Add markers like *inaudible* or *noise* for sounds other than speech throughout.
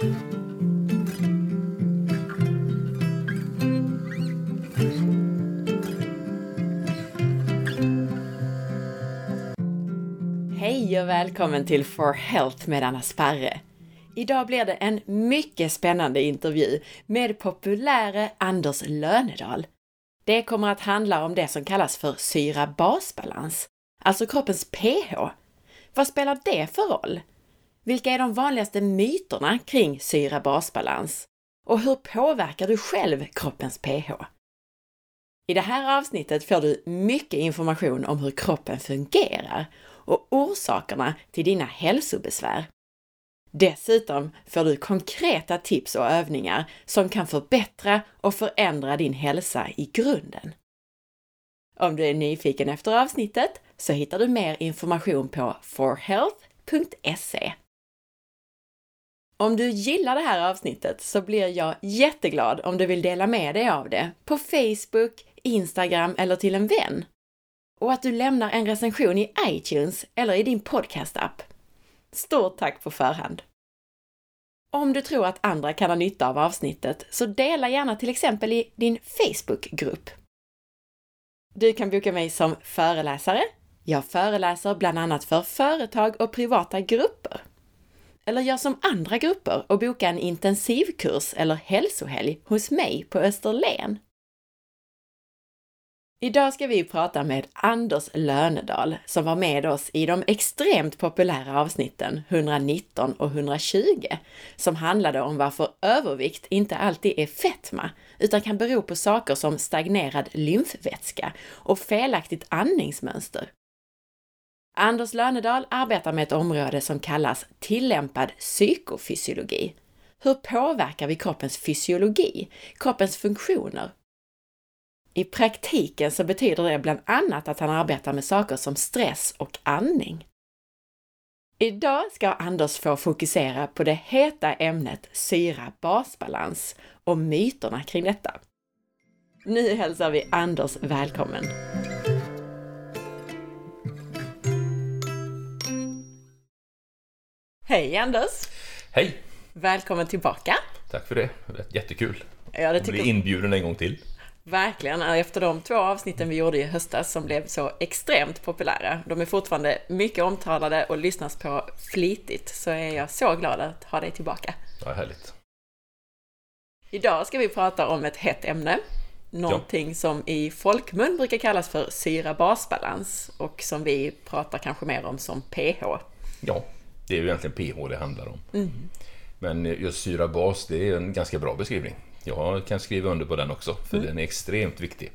Hej och välkommen till For Health med Anna Sparre. Idag blir det en mycket spännande intervju med populäre Anders Lönedal. Det kommer att handla om det som kallas för syra-basbalans, alltså kroppens pH. Vad spelar det för roll? Vilka är de vanligaste myterna kring syra-basbalans? Och hur påverkar du själv kroppens pH? I det här avsnittet får du mycket information om hur kroppen fungerar och orsakerna till dina hälsobesvär. Dessutom får du konkreta tips och övningar som kan förbättra och förändra din hälsa i grunden. Om du är nyfiken efter avsnittet så hittar du mer information på forhealth.se. Om du gillar det här avsnittet så blir jag jätteglad om du vill dela med dig av det på Facebook, Instagram eller till en vän. Och att du lämnar en recension i iTunes eller i din podcastapp. Stort tack på förhand! Om du tror att andra kan ha nytta av avsnittet, så dela gärna till exempel i din Facebookgrupp. Du kan boka mig som föreläsare. Jag föreläser bland annat för företag och privata grupper. Eller gör som andra grupper och boka en intensivkurs eller hälsohelg hos mig på Österlen. Idag ska vi prata med Anders Lönedal som var med oss i de extremt populära avsnitten 119 och 120 som handlade om varför övervikt inte alltid är fetma utan kan bero på saker som stagnerad lymfvätska och felaktigt andningsmönster. Anders Lönedal arbetar med ett område som kallas tillämpad psykofysiologi. Hur påverkar vi kroppens fysiologi, kroppens funktioner i praktiken så betyder det bland annat att han arbetar med saker som stress och andning. Idag ska Anders få fokusera på det heta ämnet syra-basbalans och myterna kring detta. Nu hälsar vi Anders välkommen! Hej Anders! Hej! Välkommen tillbaka! Tack för det, jättekul ja, det att bli inbjuden en gång till. Verkligen, efter de två avsnitten vi gjorde i höstas som blev så extremt populära, de är fortfarande mycket omtalade och lyssnas på flitigt, så är jag så glad att ha dig tillbaka. Ja, härligt. Idag ska vi prata om ett hett ämne, någonting ja. som i folkmun brukar kallas för syra-basbalans och som vi pratar kanske mer om som pH. Ja, det är ju egentligen pH det handlar om. Mm. Men just syra-bas, det är en ganska bra beskrivning. Jag kan skriva under på den också, för mm. den är extremt viktig.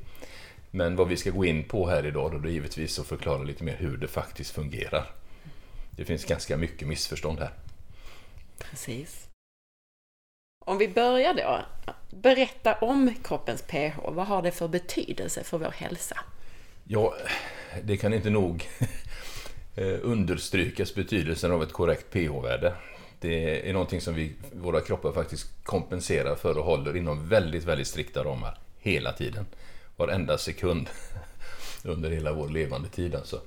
Men vad vi ska gå in på här idag då, det är givetvis att förklara lite mer hur det faktiskt fungerar. Det finns ganska mycket missförstånd här. Precis. Om vi börjar då. Berätta om kroppens pH. Vad har det för betydelse för vår hälsa? Ja, det kan inte nog Eh, understrykas betydelsen av ett korrekt pH-värde. Det är någonting som vi, våra kroppar faktiskt kompenserar för och håller inom väldigt, väldigt strikta ramar hela tiden. Varenda sekund *laughs* under hela vår levande tid alltså.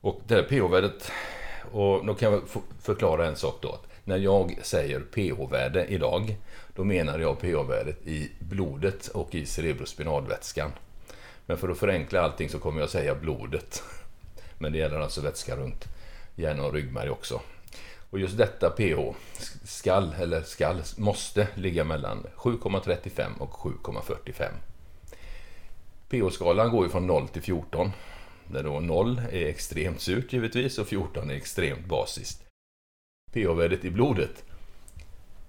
Och det här pH-värdet, och då kan jag förklara en sak då. När jag säger pH-värde idag, då menar jag pH-värdet i blodet och i cerebrospinalvätskan. Men för att förenkla allting så kommer jag säga blodet. Men det gäller alltså vätska runt hjärna och ryggmärg också. Och just detta pH skall, eller skall, måste ligga mellan 7,35 och 7,45. pH-skalan går ju från 0 till 14. Där då 0 är extremt surt givetvis och 14 är extremt basiskt. pH-värdet i blodet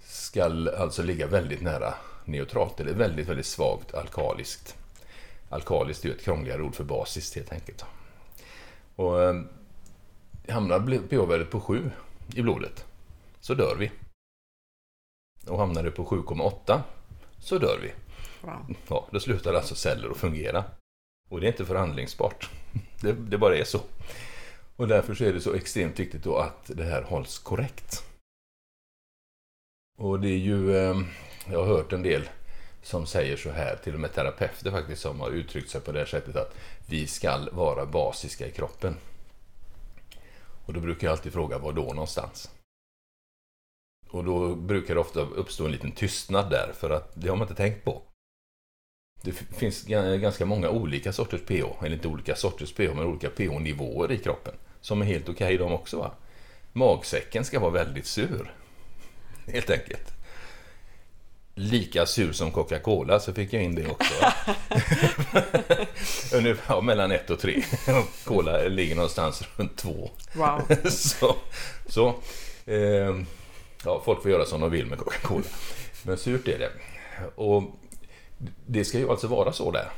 skall alltså ligga väldigt nära neutralt, eller väldigt, väldigt svagt alkaliskt. Alkaliskt är ju ett krångligare ord för basiskt helt enkelt. Och eh, hamnar pH-värdet på 7 i blodet så dör vi. Och hamnar det på 7,8 så dör vi. Wow. Ja, då slutar alltså celler att fungera. Och det är inte förhandlingsbart. *laughs* Det, det bara är så. Och därför så är det så extremt viktigt då att det här hålls korrekt. Och det är ju, eh, jag har hört en del som säger så här, till och med terapeuter faktiskt, som har uttryckt sig på det här sättet att vi ska vara basiska i kroppen. Och då brukar jag alltid fråga var då någonstans? Och då brukar det ofta uppstå en liten tystnad där för att det har man inte tänkt på. Det finns ganska många olika sorters pH, eller inte olika sorters pH, men olika pH-nivåer i kroppen som är helt okej okay de också. Va? Magsäcken ska vara väldigt sur, *laughs* helt enkelt. Lika sur som Coca-Cola, så fick jag in det också. *laughs* Ungefär mellan 1 och 3. Cola ligger någonstans runt 2. Wow. *laughs* så, så eh, ja, folk får göra som de vill med Coca-Cola. Men surt är det. Och det ska ju alltså vara så där.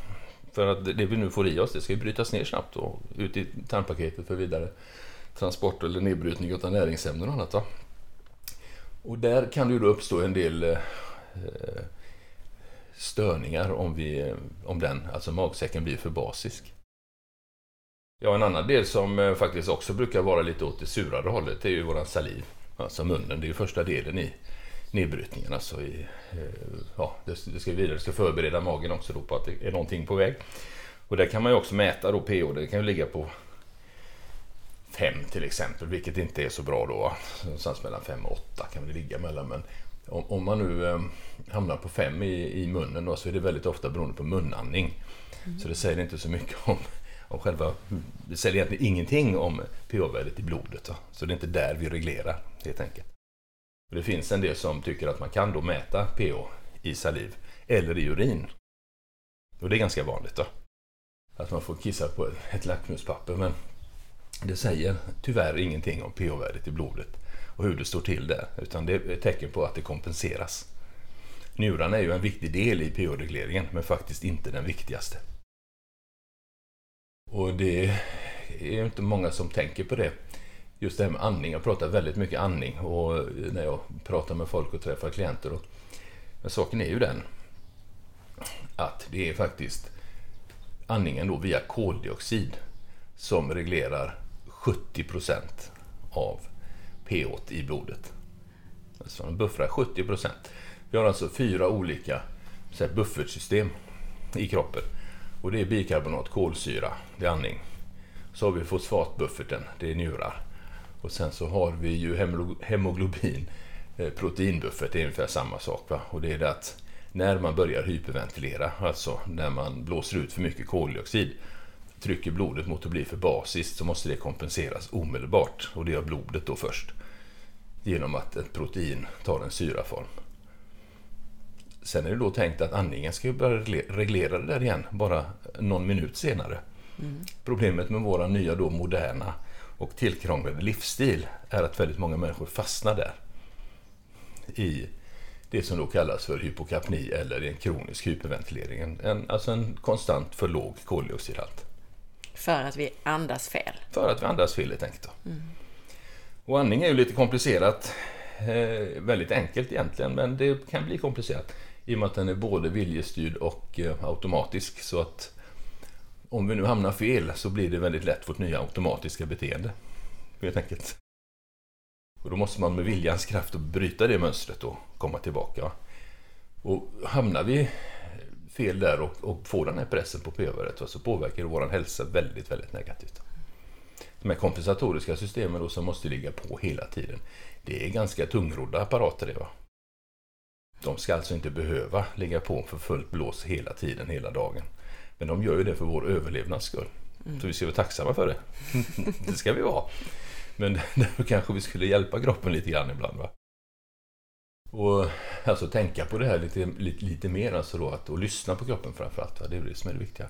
För att det vi nu får i oss, det ska ju brytas ner snabbt och ut i tarmpaketet för vidare transport eller nedbrytning av näringsämnen och annat. Va? Och där kan det ju då uppstå en del eh, Eh, störningar om, vi, om den, alltså magsäcken blir för basisk. Ja, en annan del som eh, faktiskt också brukar vara lite åt det surare hållet är ju våran saliv, alltså munnen. Det är ju första delen i nedbrytningen. Alltså i, eh, ja, det, ska vidare, det ska förbereda magen också då på att det är någonting på väg. Och där kan man ju också mäta då pH. Det kan ju ligga på 5 till exempel, vilket inte är så bra då. Någonstans mellan 5 och 8 kan det ligga mellan. Men om, om man nu eh, hamnar på fem i, i munnen då, så är det väldigt ofta beroende på munandning. Mm. Så det säger inte så mycket om, om själva... Det säger egentligen ingenting om pH-värdet i blodet. Då. Så det är inte där vi reglerar helt enkelt. Det finns en del som tycker att man kan då mäta pH i saliv eller i urin. Och det är ganska vanligt då. Att man får kissa på ett lackmuspapper men det säger tyvärr ingenting om pH-värdet i blodet och hur det står till där utan det är ett tecken på att det kompenseras. Njurarna är ju en viktig del i pH-regleringen men faktiskt inte den viktigaste. Och det är inte många som tänker på det just det här med andning. Jag pratar väldigt mycket andning och när jag pratar med folk och träffar klienter. Och, men saken är ju den att det är faktiskt andningen då via koldioxid som reglerar 70 procent av pH i blodet. Så de buffrar 70 procent. Vi har alltså fyra olika så här, buffertsystem i kroppen. Och det är bikarbonat, kolsyra, det är andning. Så har vi fosfatbufferten, det är njurar. Och sen så har vi ju hemoglobin, eh, proteinbuffert, det är ungefär samma sak. Va? Och det är det att när man börjar hyperventilera, alltså när man blåser ut för mycket koldioxid, trycker blodet mot att bli för basiskt så måste det kompenseras omedelbart. Och det gör blodet då först. Genom att ett protein tar en syraform. Sen är det då tänkt att andningen ska börja reglera det där igen, bara någon minut senare. Mm. Problemet med våra nya då moderna och tillkrånglade livsstil är att väldigt många människor fastnar där. I det som då kallas för hypokapni eller en kronisk hyperventilering. En, alltså en konstant för låg koldioxidhalt. För att vi andas fel? För att vi andas fel helt enkelt. Mm. Och andning är ju lite komplicerat. Eh, väldigt enkelt egentligen, men det kan bli komplicerat. I och med att den är både viljestyrd och eh, automatisk. Så att om vi nu hamnar fel så blir det väldigt lätt vårt nya automatiska beteende. Helt enkelt. Och då måste man med viljans kraft bryta det mönstret och komma tillbaka. Och hamnar vi fel där och, och får den här pressen på p-värdet så alltså påverkar det vår hälsa väldigt, väldigt negativt. De här kompensatoriska systemen då som måste ligga på hela tiden. Det är ganska tungrodda apparater det va. De ska alltså inte behöva ligga på för fullt blås hela tiden, hela dagen. Men de gör ju det för vår överlevnads skull. Mm. Så vi ska vara tacksamma för det. *laughs* det ska vi vara. Men *laughs* därför kanske vi skulle hjälpa kroppen lite grann ibland. Va? Och alltså tänka på det här lite, lite, lite mer alltså då, att, och lyssna på kroppen framförallt. Va? Det är det som är det viktiga.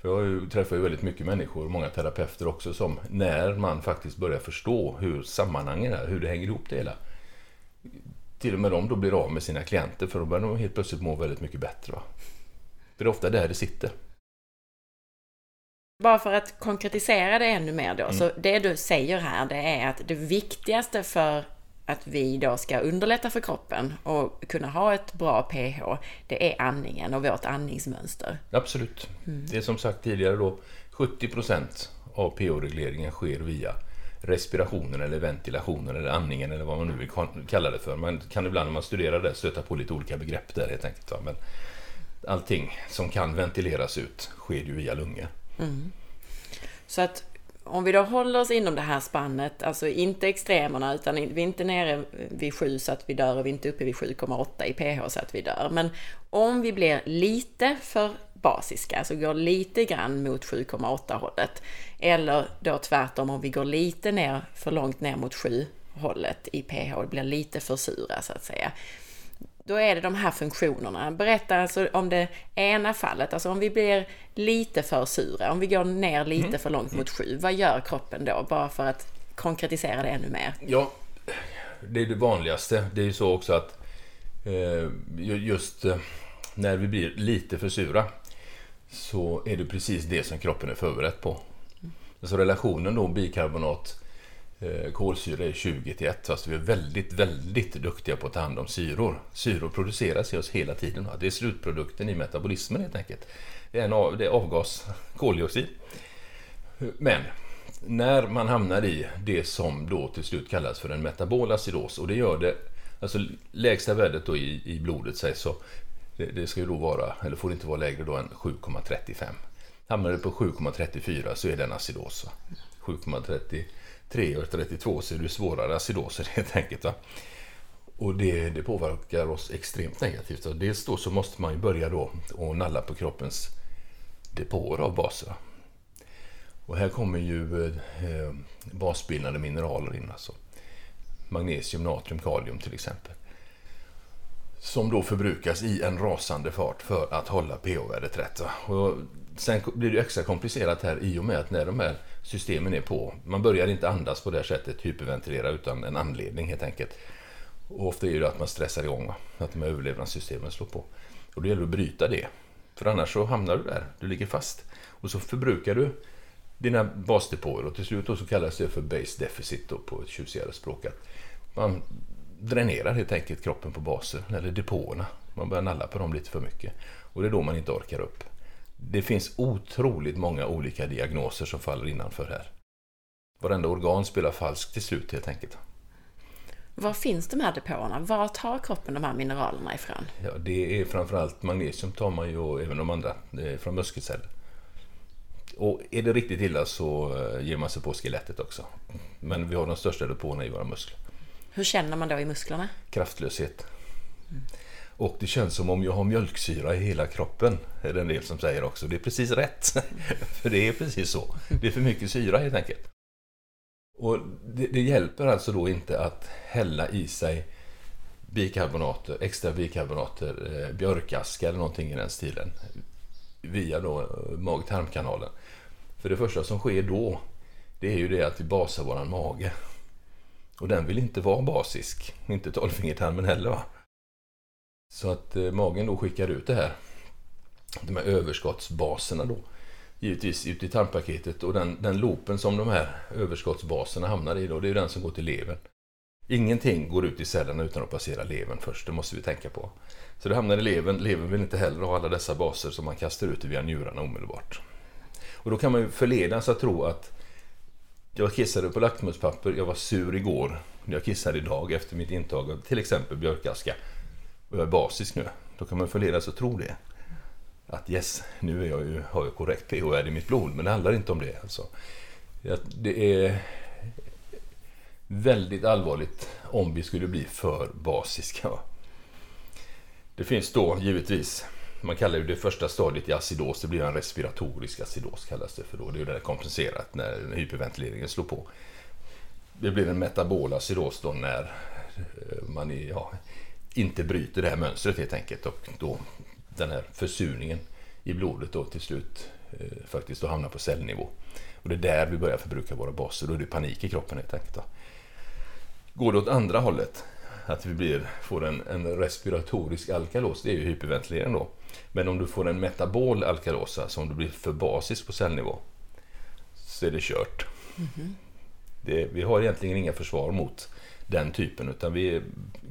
För jag träffar ju väldigt mycket människor, många terapeuter också, som när man faktiskt börjar förstå hur sammanhangen är, hur det hänger ihop det hela. Till och med de då blir av med sina klienter för då börjar de helt plötsligt må väldigt mycket bättre. Va? Det är ofta där det sitter. Bara för att konkretisera det ännu mer då, mm. så det du säger här det är att det viktigaste för att vi då ska underlätta för kroppen och kunna ha ett bra pH, det är andningen och vårt andningsmönster. Absolut. Mm. Det är som sagt tidigare då, 70% av pH-regleringen sker via respirationen eller ventilationen eller andningen eller vad man nu vill kalla det för. Man kan ibland när man studerar det stöta på lite olika begrepp där helt enkelt. Men allting som kan ventileras ut sker ju via lungor. Mm. Så att om vi då håller oss inom det här spannet, alltså inte extremerna, utan vi är inte nere vid 7 så att vi dör och vi är inte uppe vid 7,8 i pH så att vi dör. Men om vi blir lite för basiska, alltså går lite grann mot 7,8 hållet, eller då tvärtom om vi går lite ner, för långt ner mot 7 hållet i pH, och blir lite för sura så att säga då är det de här funktionerna. Berätta alltså om det ena fallet, alltså om vi blir lite för sura, om vi går ner lite mm. för långt mot sju, vad gör kroppen då? Bara för att konkretisera det ännu mer. Ja, det är det vanligaste. Det är ju så också att eh, just eh, när vi blir lite för sura så är det precis det som kroppen är förberedd på. Mm. Alltså relationen då bikarbonat Eh, kolsyra är 20 till 1 fast vi är väldigt, väldigt duktiga på att ta hand om syror. Syror produceras i oss hela tiden. Det är slutprodukten i metabolismen helt enkelt. Det är, en av, det är avgas, *laughs* koldioxid. Men när man hamnar i det som då till slut kallas för en metabol acidos och det gör det, alltså lägsta värdet då i, i blodet sägs så, det, det ska ju då vara, eller får inte vara lägre då än 7,35. Hamnar det på 7,34 så är det en acidos. 7,30 3 och 32 så är det svårare acidoser helt enkelt. Va? Och det, det, påverkar oss extremt negativt. Och dels då så måste man ju börja då och nalla på kroppens depåer av baser. Och här kommer ju eh, basbildande mineraler in. Alltså. Magnesium, natrium, kalium till exempel. Som då förbrukas i en rasande fart för att hålla pH-värdet rätt. Och sen blir det extra komplicerat här i och med att när de här systemen är på. Man börjar inte andas på det här sättet, hyperventilera, utan en anledning helt enkelt. Och ofta är det att man stressar igång, va? att de här överlevnadssystemen slår på. Och då gäller det att bryta det. För annars så hamnar du där, du ligger fast. Och så förbrukar du dina basdepåer och till slut då så kallas det för base deficit då på ett tjusigare språk. Man dränerar helt enkelt kroppen på baser, eller depåerna. Man börjar nalla på dem lite för mycket. Och det är då man inte orkar upp det finns otroligt många olika diagnoser som faller innanför här. Varenda organ spelar falskt till slut helt enkelt. Var finns de här depåerna? Var tar kroppen de här mineralerna ifrån? Ja, det är framförallt magnesium tar man ju och även de andra från muskelceller. Och är det riktigt illa så eh, ger man sig på skelettet också. Men vi har de största depåerna i våra muskler. Hur känner man då i musklerna? Kraftlöshet. Mm. Och det känns som om jag har mjölksyra i hela kroppen. Är det en del som säger också. Det är precis rätt. *laughs* för det är precis så. Det är för mycket syra helt enkelt. Och det, det, hjälper alltså då inte att hälla i sig bikarbonater, extra bikarbonater, eh, björkaska eller någonting i den stilen via då eh, mag-tarmkanalen. För det första som sker då, det är ju det att vi basar våran mage. Och den vill inte vara basisk, inte tolvfingertarmen heller va. Så att eh, magen då skickar ut det här, de här överskottsbaserna då, givetvis ut i tarmpaketet och den, den loopen som de här överskottsbaserna hamnar i då, det är den som går till levern. Ingenting går ut i cellerna utan att passera levern först, det måste vi tänka på. Så det hamnar i levern, levern vill inte heller ha alla dessa baser som man kastar ut via njurarna omedelbart. Och då kan man ju förledas att tro att jag kissade på laktmuspapper, jag var sur igår, jag kissade idag efter mitt intag av till exempel björkaska och jag är basisk nu, då kan man förledas att tro det. Att yes, nu är jag ju, har jag korrekt pH-värde i mitt blod, men det handlar inte om det. Alltså. Det är väldigt allvarligt om vi skulle bli för basiska. Det finns då givetvis, man kallar det första stadiet i acidos, det blir en respiratorisk acidos kallas det för då. Det är ju det kompenserat när hyperventileringen slår på. Det blir en metabol acidos då när eh, man är, ja, inte bryter det här mönstret helt enkelt och då den här försurningen i blodet då till slut eh, faktiskt då hamnar på cellnivå. Och det är där vi börjar förbruka våra baser. Då är det panik i kroppen helt enkelt. Då. Går det åt andra hållet, att vi blir, får en, en respiratorisk alkalos, det är ju hyperventilering då. Men om du får en metabol alkalos, alltså om du blir för basisk på cellnivå, så är det kört. Mm -hmm. det, vi har egentligen inga försvar mot den typen, utan vi,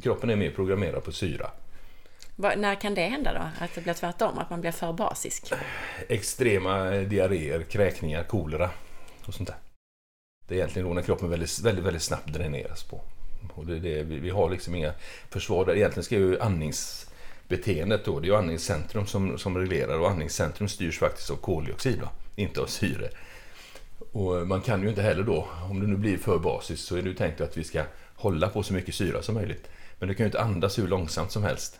kroppen är mer programmerad på syra. Va, när kan det hända då? Att det blir tvärtom, att man blir för basisk? Extrema diarréer, kräkningar, kolera och sånt där. Det är egentligen då när kroppen väldigt, väldigt, väldigt snabbt dräneras på. Och det, det, vi har liksom inga försvar där. Egentligen ska ju andningsbeteendet då, det är ju andningscentrum som, som reglerar och andningscentrum styrs faktiskt av koldioxid, då, inte av syre. Och man kan ju inte heller då, om det nu blir för basiskt, så är det ju tänkt att vi ska hålla på så mycket syra som möjligt. Men du kan ju inte andas hur långsamt som helst.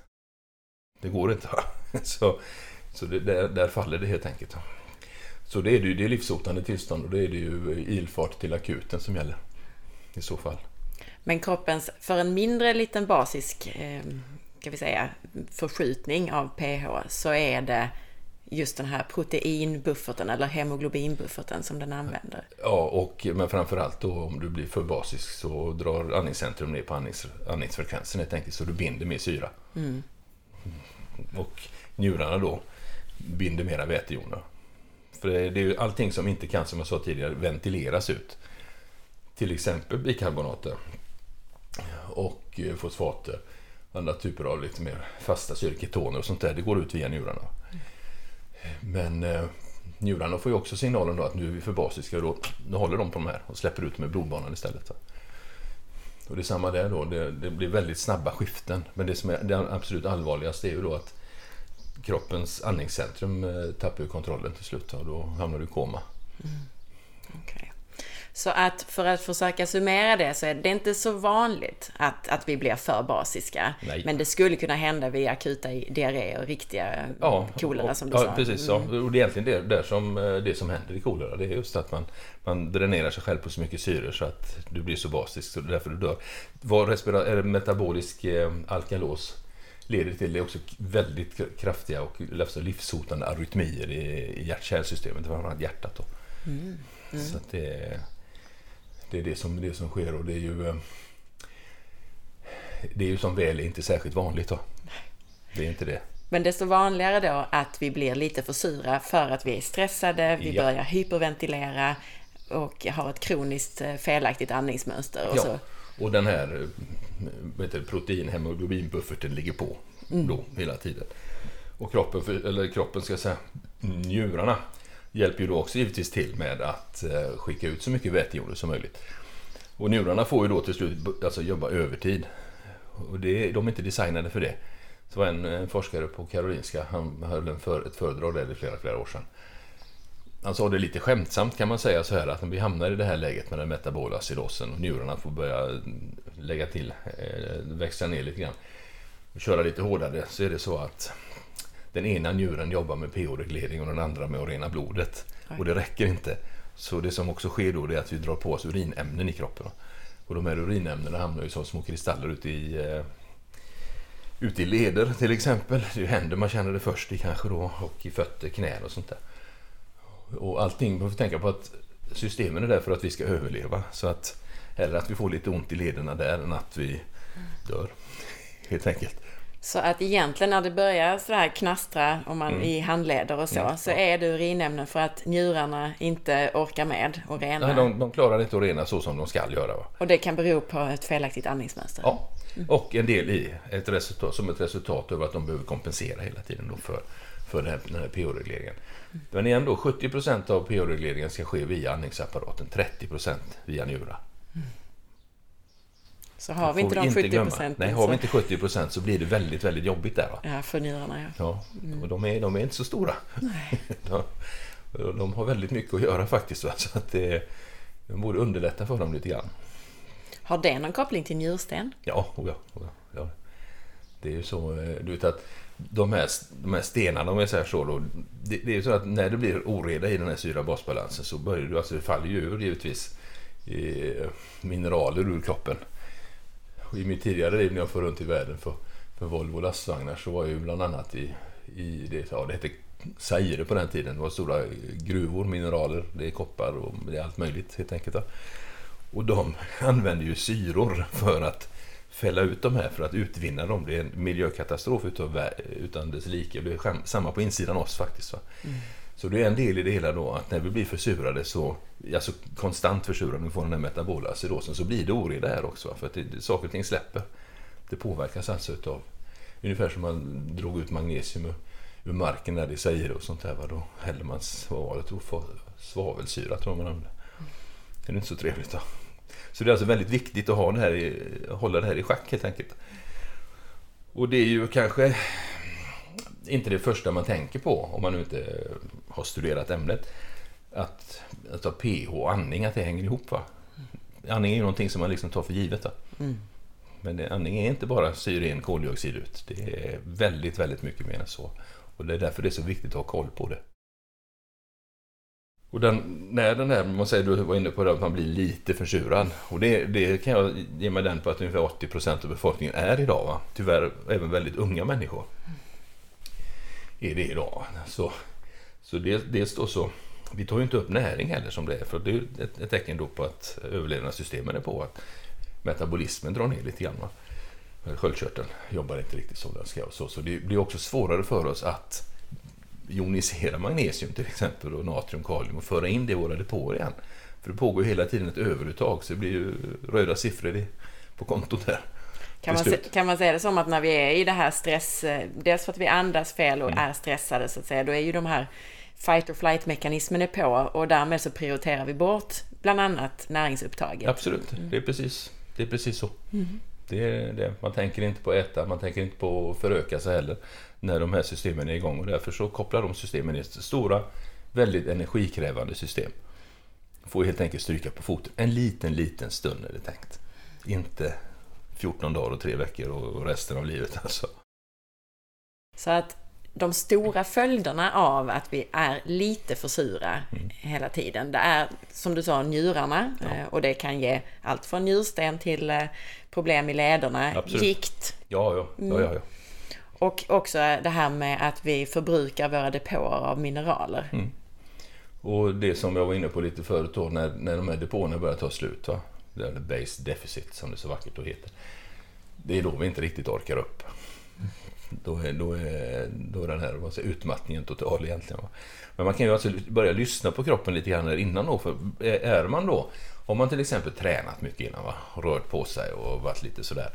Det går inte. *laughs* Så, så det, där, där, faller det helt enkelt. Så det är det, det är livshotande tillstånd och då är det ju ilfart till akuten som gäller i så fall. Men kroppens, för en mindre liten basisk eh, kan vi säga, förskjutning av pH så är det just den här proteinbufferten eller hemoglobinbufferten som den använder. Ja, och, men framförallt då om du blir för basisk så drar andningscentrum ner på andnings, andningsfrekvensen helt enkelt så du binder mer syra. Mm. Och njurarna då binder mera vätejoner. För det, det är ju allting som inte kan, som jag sa tidigare, ventileras ut. Till exempel bikarbonater och eh, fosfater. Andra typer av lite mer fasta syrketoner och sånt där. Det går ut via njurarna. Men eh, njurarna får ju också signalen då att nu är vi för basiska och då, då håller de på de här och släpper ut med blodbanan istället. Och det är samma där då, det, det, blir väldigt snabba skiften. Men det som är det absolut allvarligaste är ju då att kroppens andningscentrum eh, tappar ju kontrollen till slut och då hamnar du i koma. Mm. Okay. Så att för att försöka summera det så är det inte så vanligt att, att vi blir för basiska. Nej. Men det skulle kunna hända vid akuta diarré och riktiga ja, kolera som du ja, sa. Precis, mm. ja. och det är egentligen det, där som, eh, det som händer i kolera. Det är just att man, man dränerar sig själv på så mycket syre så att du blir så basisk så det är därför du dör. Vad respira- är metabolisk eh, alkalos leder till det också väldigt kraftiga och livshotande arytmier i, i hjärt-kärlsystemet, framförallt hjärtat. Då. Mm. Mm. Så det, det är det som, det som sker och det är ju... Eh, det är ju som väl inte särskilt vanligt då. Det är inte det. Men desto vanligare då att vi blir lite för sura för att vi är stressade, vi ja. börjar hyperventilera och har ett kroniskt eh, felaktigt andningsmönster. Och, ja. så. och den här eh, protein-hemoglobinbufferten ligger på mm. då hela tiden. Och kroppen, eller kroppen ska säga, njurarna hjälper ju då också givetvis till med att eh, skicka ut så mycket vätejoner som möjligt. Och njurarna får ju då till slut alltså, jobba övertid. Och det, de är inte designade för det. Så var en, en forskare på Karolinska, han höll en för, ett föredrag där i flera, flera år sedan. Han sa det lite skämtsamt kan man säga så här att när vi hamnar i det här läget med den metabola acidosen och njurarna får börja mm, lägga till, eh, växa ner lite grann och köra lite hårdare så är det så att den ena njuren jobbar med pH-reglering och den andra med att rena blodet. Och det räcker inte. Så det som också sker då är att vi drar på oss urinämnen i kroppen. Och de här urinämnena hamnar ju som små kristaller ute i, uh, ute i leder till exempel. Det är ju händer man känner det först i kanske då och i fötter, knän och sånt där. Och allting, man får tänka på att systemen är där för att vi ska överleva. Så att hellre att vi får lite ont i lederna där än att vi dör. *laughs* Helt enkelt. Så att egentligen när det börjar sådär knastra om man, mm. i handleder och så, ja, så är det urinämnen för att njurarna inte orkar med att rena. Nej, de, de klarar inte att rena så som de ska göra. Va? Och det kan bero på ett felaktigt andningsmönster? Ja, mm. och en del i ett resultat, som ett resultat över att de behöver kompensera hela tiden då för, för den här, här pH-regleringen. Mm. Men igen då, 70% av pH-regleringen ska ske via andningsapparaten, 30% via njurar. Så har vi inte de 70 procenten. Nej, har vi inte 70 procent så blir det väldigt, väldigt jobbigt där. Va? Ja, för njurarna ja. ja mm. och de är, de är inte så stora. Nej. *laughs* de, de har väldigt mycket att göra faktiskt. Va? Så att det, det borde underlätta för dem lite grann. Har det någon koppling till njursten? Ja, oh ja, oh ja, ja. Det är ju så, eh, du vet att de här, de här stenarna, om jag säger så då, det, det är så att när det blir oreda i den här syra-basbalansen så börjar du, alltså det faller ju ur givetvis eh, mineraler ur kroppen. I mitt tidigare liv när jag får runt i världen för, för Volvo lastvagnar så var jag ju bland annat i, i det, ja, det hette Zaire på den tiden. Det var stora gruvor, mineraler, det är koppar och det är allt möjligt helt enkelt. Och de *laughs* använder ju syror för att fälla ut de här, för att utvinna dem. Det är en miljökatastrof utan, utan dess like. Det är samma på insidan oss faktiskt. Mm. Så det är en del i det hela då att när vi blir försurade så, alltså konstant försurade, vi får den här metabola acidosen, så blir det oreda här också. För att det, saker och ting släpper. Det påverkas alltså utav, ungefär som man drog ut magnesium ur, ur marken när det säger och sånt där. Va? Då häller man, vad var det, tror, svavelsyra tror man använder. Det är inte så trevligt då. Så det är alltså väldigt viktigt att ha det här i, hålla det här i schack helt enkelt. Och det är ju kanske inte det första man tänker på om man nu inte har studerat ämnet. att, alltså pH och andning, att det hänger ihop. Va? Andning är ju någonting som man liksom tar för givet. Mm. Men det, andning är inte bara syren, koldioxid ut. Det är väldigt, väldigt mycket mer än så. Och det är därför det är så viktigt att ha koll på det. Och den, när den här, man säger, du var inne på det, att man blir lite försurad. Och det, det kan jag ge mig den på att ungefär 80 procent av befolkningen är idag. Va? Tyvärr även väldigt unga människor. Är det idag. Så, så det, dels då så, vi tar ju inte upp näring heller som det är. För det är ett, ett tecken då på att överlevnadssystemen är på. Att metabolismen drar ner lite grann. Va? Sköldkörteln jobbar inte riktigt som den ska. Och så, så det blir också svårare för oss att jonisera magnesium till exempel och natrium, kalium och föra in det i våra depåer igen. För det pågår ju hela tiden ett överuttag så det blir ju röda siffror på kontot där. Kan man, se, kan man säga det som att när vi är i det här stress, dels för att vi andas fel och mm. är stressade så att säga, då är ju de här fight or flight mekanismen är på och därmed så prioriterar vi bort bland annat näringsupptaget. Absolut, mm. det, är precis, det är precis så. Mm. Det är det. Man tänker inte på att äta, man tänker inte på att föröka sig heller när de här systemen är igång och därför så kopplar de systemen i stora, väldigt energikrävande system. Får helt enkelt stryka på foten en liten, liten stund är det tänkt. Inte 14 dagar och tre veckor och resten av livet *laughs* alltså. Så att de stora följderna av att vi är lite för sura mm. hela tiden, det är som du sa njurarna ja. Eh, och det kan ge allt från njursten till eh, problem i lederna, Absolut. gikt. Ja, ja, ja, ja, ja. Och också det här med att vi förbrukar våra depåer av mineraler. Mm. Och det som jag var inne på lite förut då, när, när de här depåerna börjar ta slut. Va? Eller base deficit som det så vackert då heter. Det är då vi inte riktigt orkar upp. Då är, då är, då är den här vad säger, utmattningen total egentligen. Va? Men man kan ju alltså börja lyssna på kroppen lite grann innan då. För är man då, om man till exempel tränat mycket innan va? och rört på sig och varit lite sådär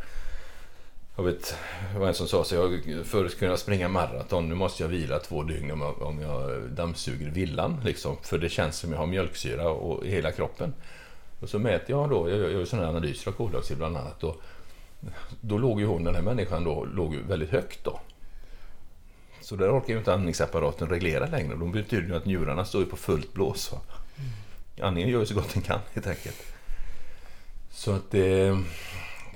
jag vet, det var en som sa så jag förut kunde jag springa maraton, nu måste jag vila två dygn om jag, om jag dammsuger villan. Liksom, för det känns som jag har mjölksyra och, i hela kroppen. Och så mäter jag då, jag gör sådana analyser av koldioxid bland annat. Och, då låg ju hon, den här människan, då, låg ju väldigt högt då. Så där orkar ju inte andningsapparaten reglera längre. De betyder ju att njurarna står ju på fullt blås. Mm. Andningen gör ju så gott den kan helt enkelt. Så att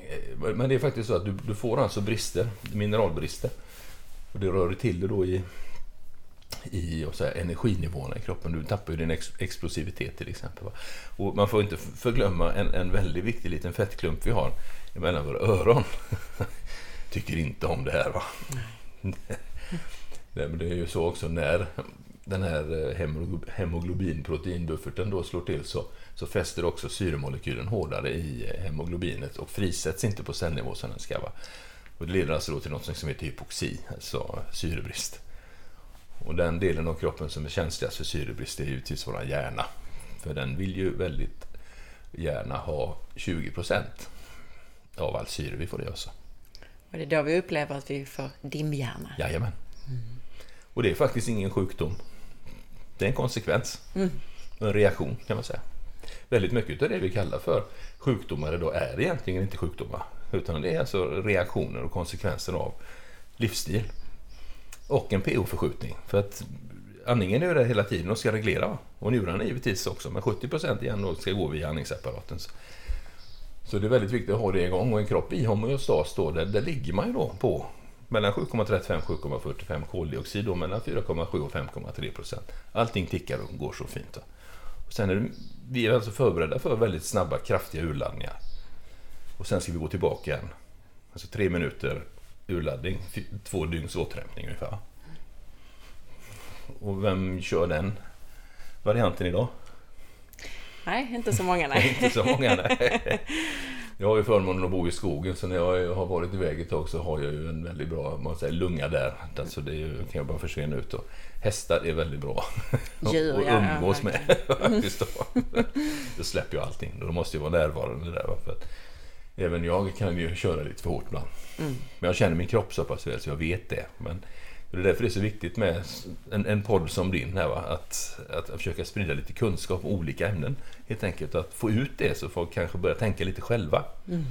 Eh, men det är faktiskt så att du, du får alltså brister, mineralbrister. Och det rör till det då i, i säga, energinivåerna i kroppen. Du tappar ju din ex, explosivitet till exempel. Va? Och man får inte förglömma en, en väldigt viktig liten fettklump vi har mellan våra öron. *laughs* Tycker inte om det här va. *laughs* Nej, men det är ju så också när den här eh, hemoglobinproteinbufferten då slår till så så fäster också syremolekylen hårdare i eh, hemoglobinet och frisätts inte på cellnivå som den ska. Va? Och det leder alltså då till något som heter hypoxi, alltså syrebrist. Och den delen av kroppen som är känsligast för syrebrist är givetvis vår hjärna. För den vill ju väldigt gärna ha 20 procent av all syre vi får i oss. Och det är då vi upplever att vi får dimhjärna? Jajamän. Mm. Och det är faktiskt ingen sjukdom. Det är en konsekvens. Mm. En reaktion kan man säga väldigt mycket av det vi kallar för sjukdomar idag är egentligen inte sjukdomar. Utan det är alltså reaktioner och konsekvenser av livsstil. Och en pH-förskjutning. För att andningen är ju där hela tiden och ska reglera. Och njurarna givetvis också. Men 70% igen då ska gå via andningsapparaten. Så det är väldigt viktigt att ha det igång. Och en kropp i homeostas då, där, där ligger man ju då på mellan 7,35 och 7,45 koldioxid då mellan 4,7 och 5,3 procent. Allting tickar och går så fint. Då. Och sen är det, vi är alltså förberedda för väldigt snabba, kraftiga urladdningar. Och sen ska vi gå tillbaka igen. Alltså tre minuter urladdning, två dygns återhämtning ungefär. Och vem kör den varianten idag? Nej, inte så många nej. *laughs* inte så många nej. Jag har ju förmånen att bo i skogen så när jag har varit iväg ett tag så har jag ju en väldigt bra man säger, lunga där. Alltså det kan jag bara försvinna ut. Och hästar är väldigt bra Djur, att umgås ja, med. *laughs* faktiskt då. då släpper jag allting. Då måste jag vara närvarande där. För att även jag kan ju köra lite för hårt ibland. Mm. Men jag känner min kropp så pass väl så jag vet det. Men det är därför det är så viktigt med en, en podd som din här, va? Att, att försöka sprida lite kunskap om olika ämnen. Helt enkelt att få ut det så folk kanske börjar tänka lite själva. Mm.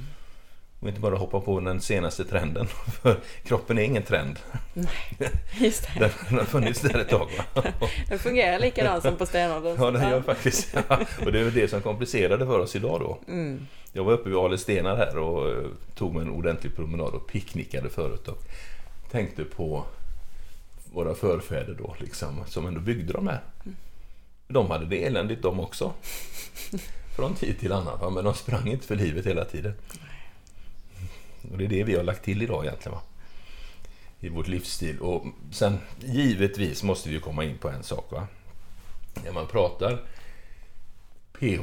Och inte bara hoppa på den senaste trenden. *laughs* För kroppen är ingen trend. Nej, *laughs* just det. Den, har funnits där ett tag. Va? *laughs* Den fungerar likadant som på stenåldern. Ja, den gör faktiskt ja. Och det är väl det som komplicerade för oss idag då. Mm. Jag var uppe vid Ale stenar här och eh, tog mig en ordentlig promenad och picknickade förut. Och tänkte på våra förfäder då, liksom, som ändå byggde de här. De hade det eländigt de också. *laughs* Från tid till annan, va? men de sprang inte för livet hela tiden. Och det är det vi har lagt till idag egentligen. Va? I vårt livsstil. Och sen givetvis måste vi komma in på en sak. Va? När man pratar pH,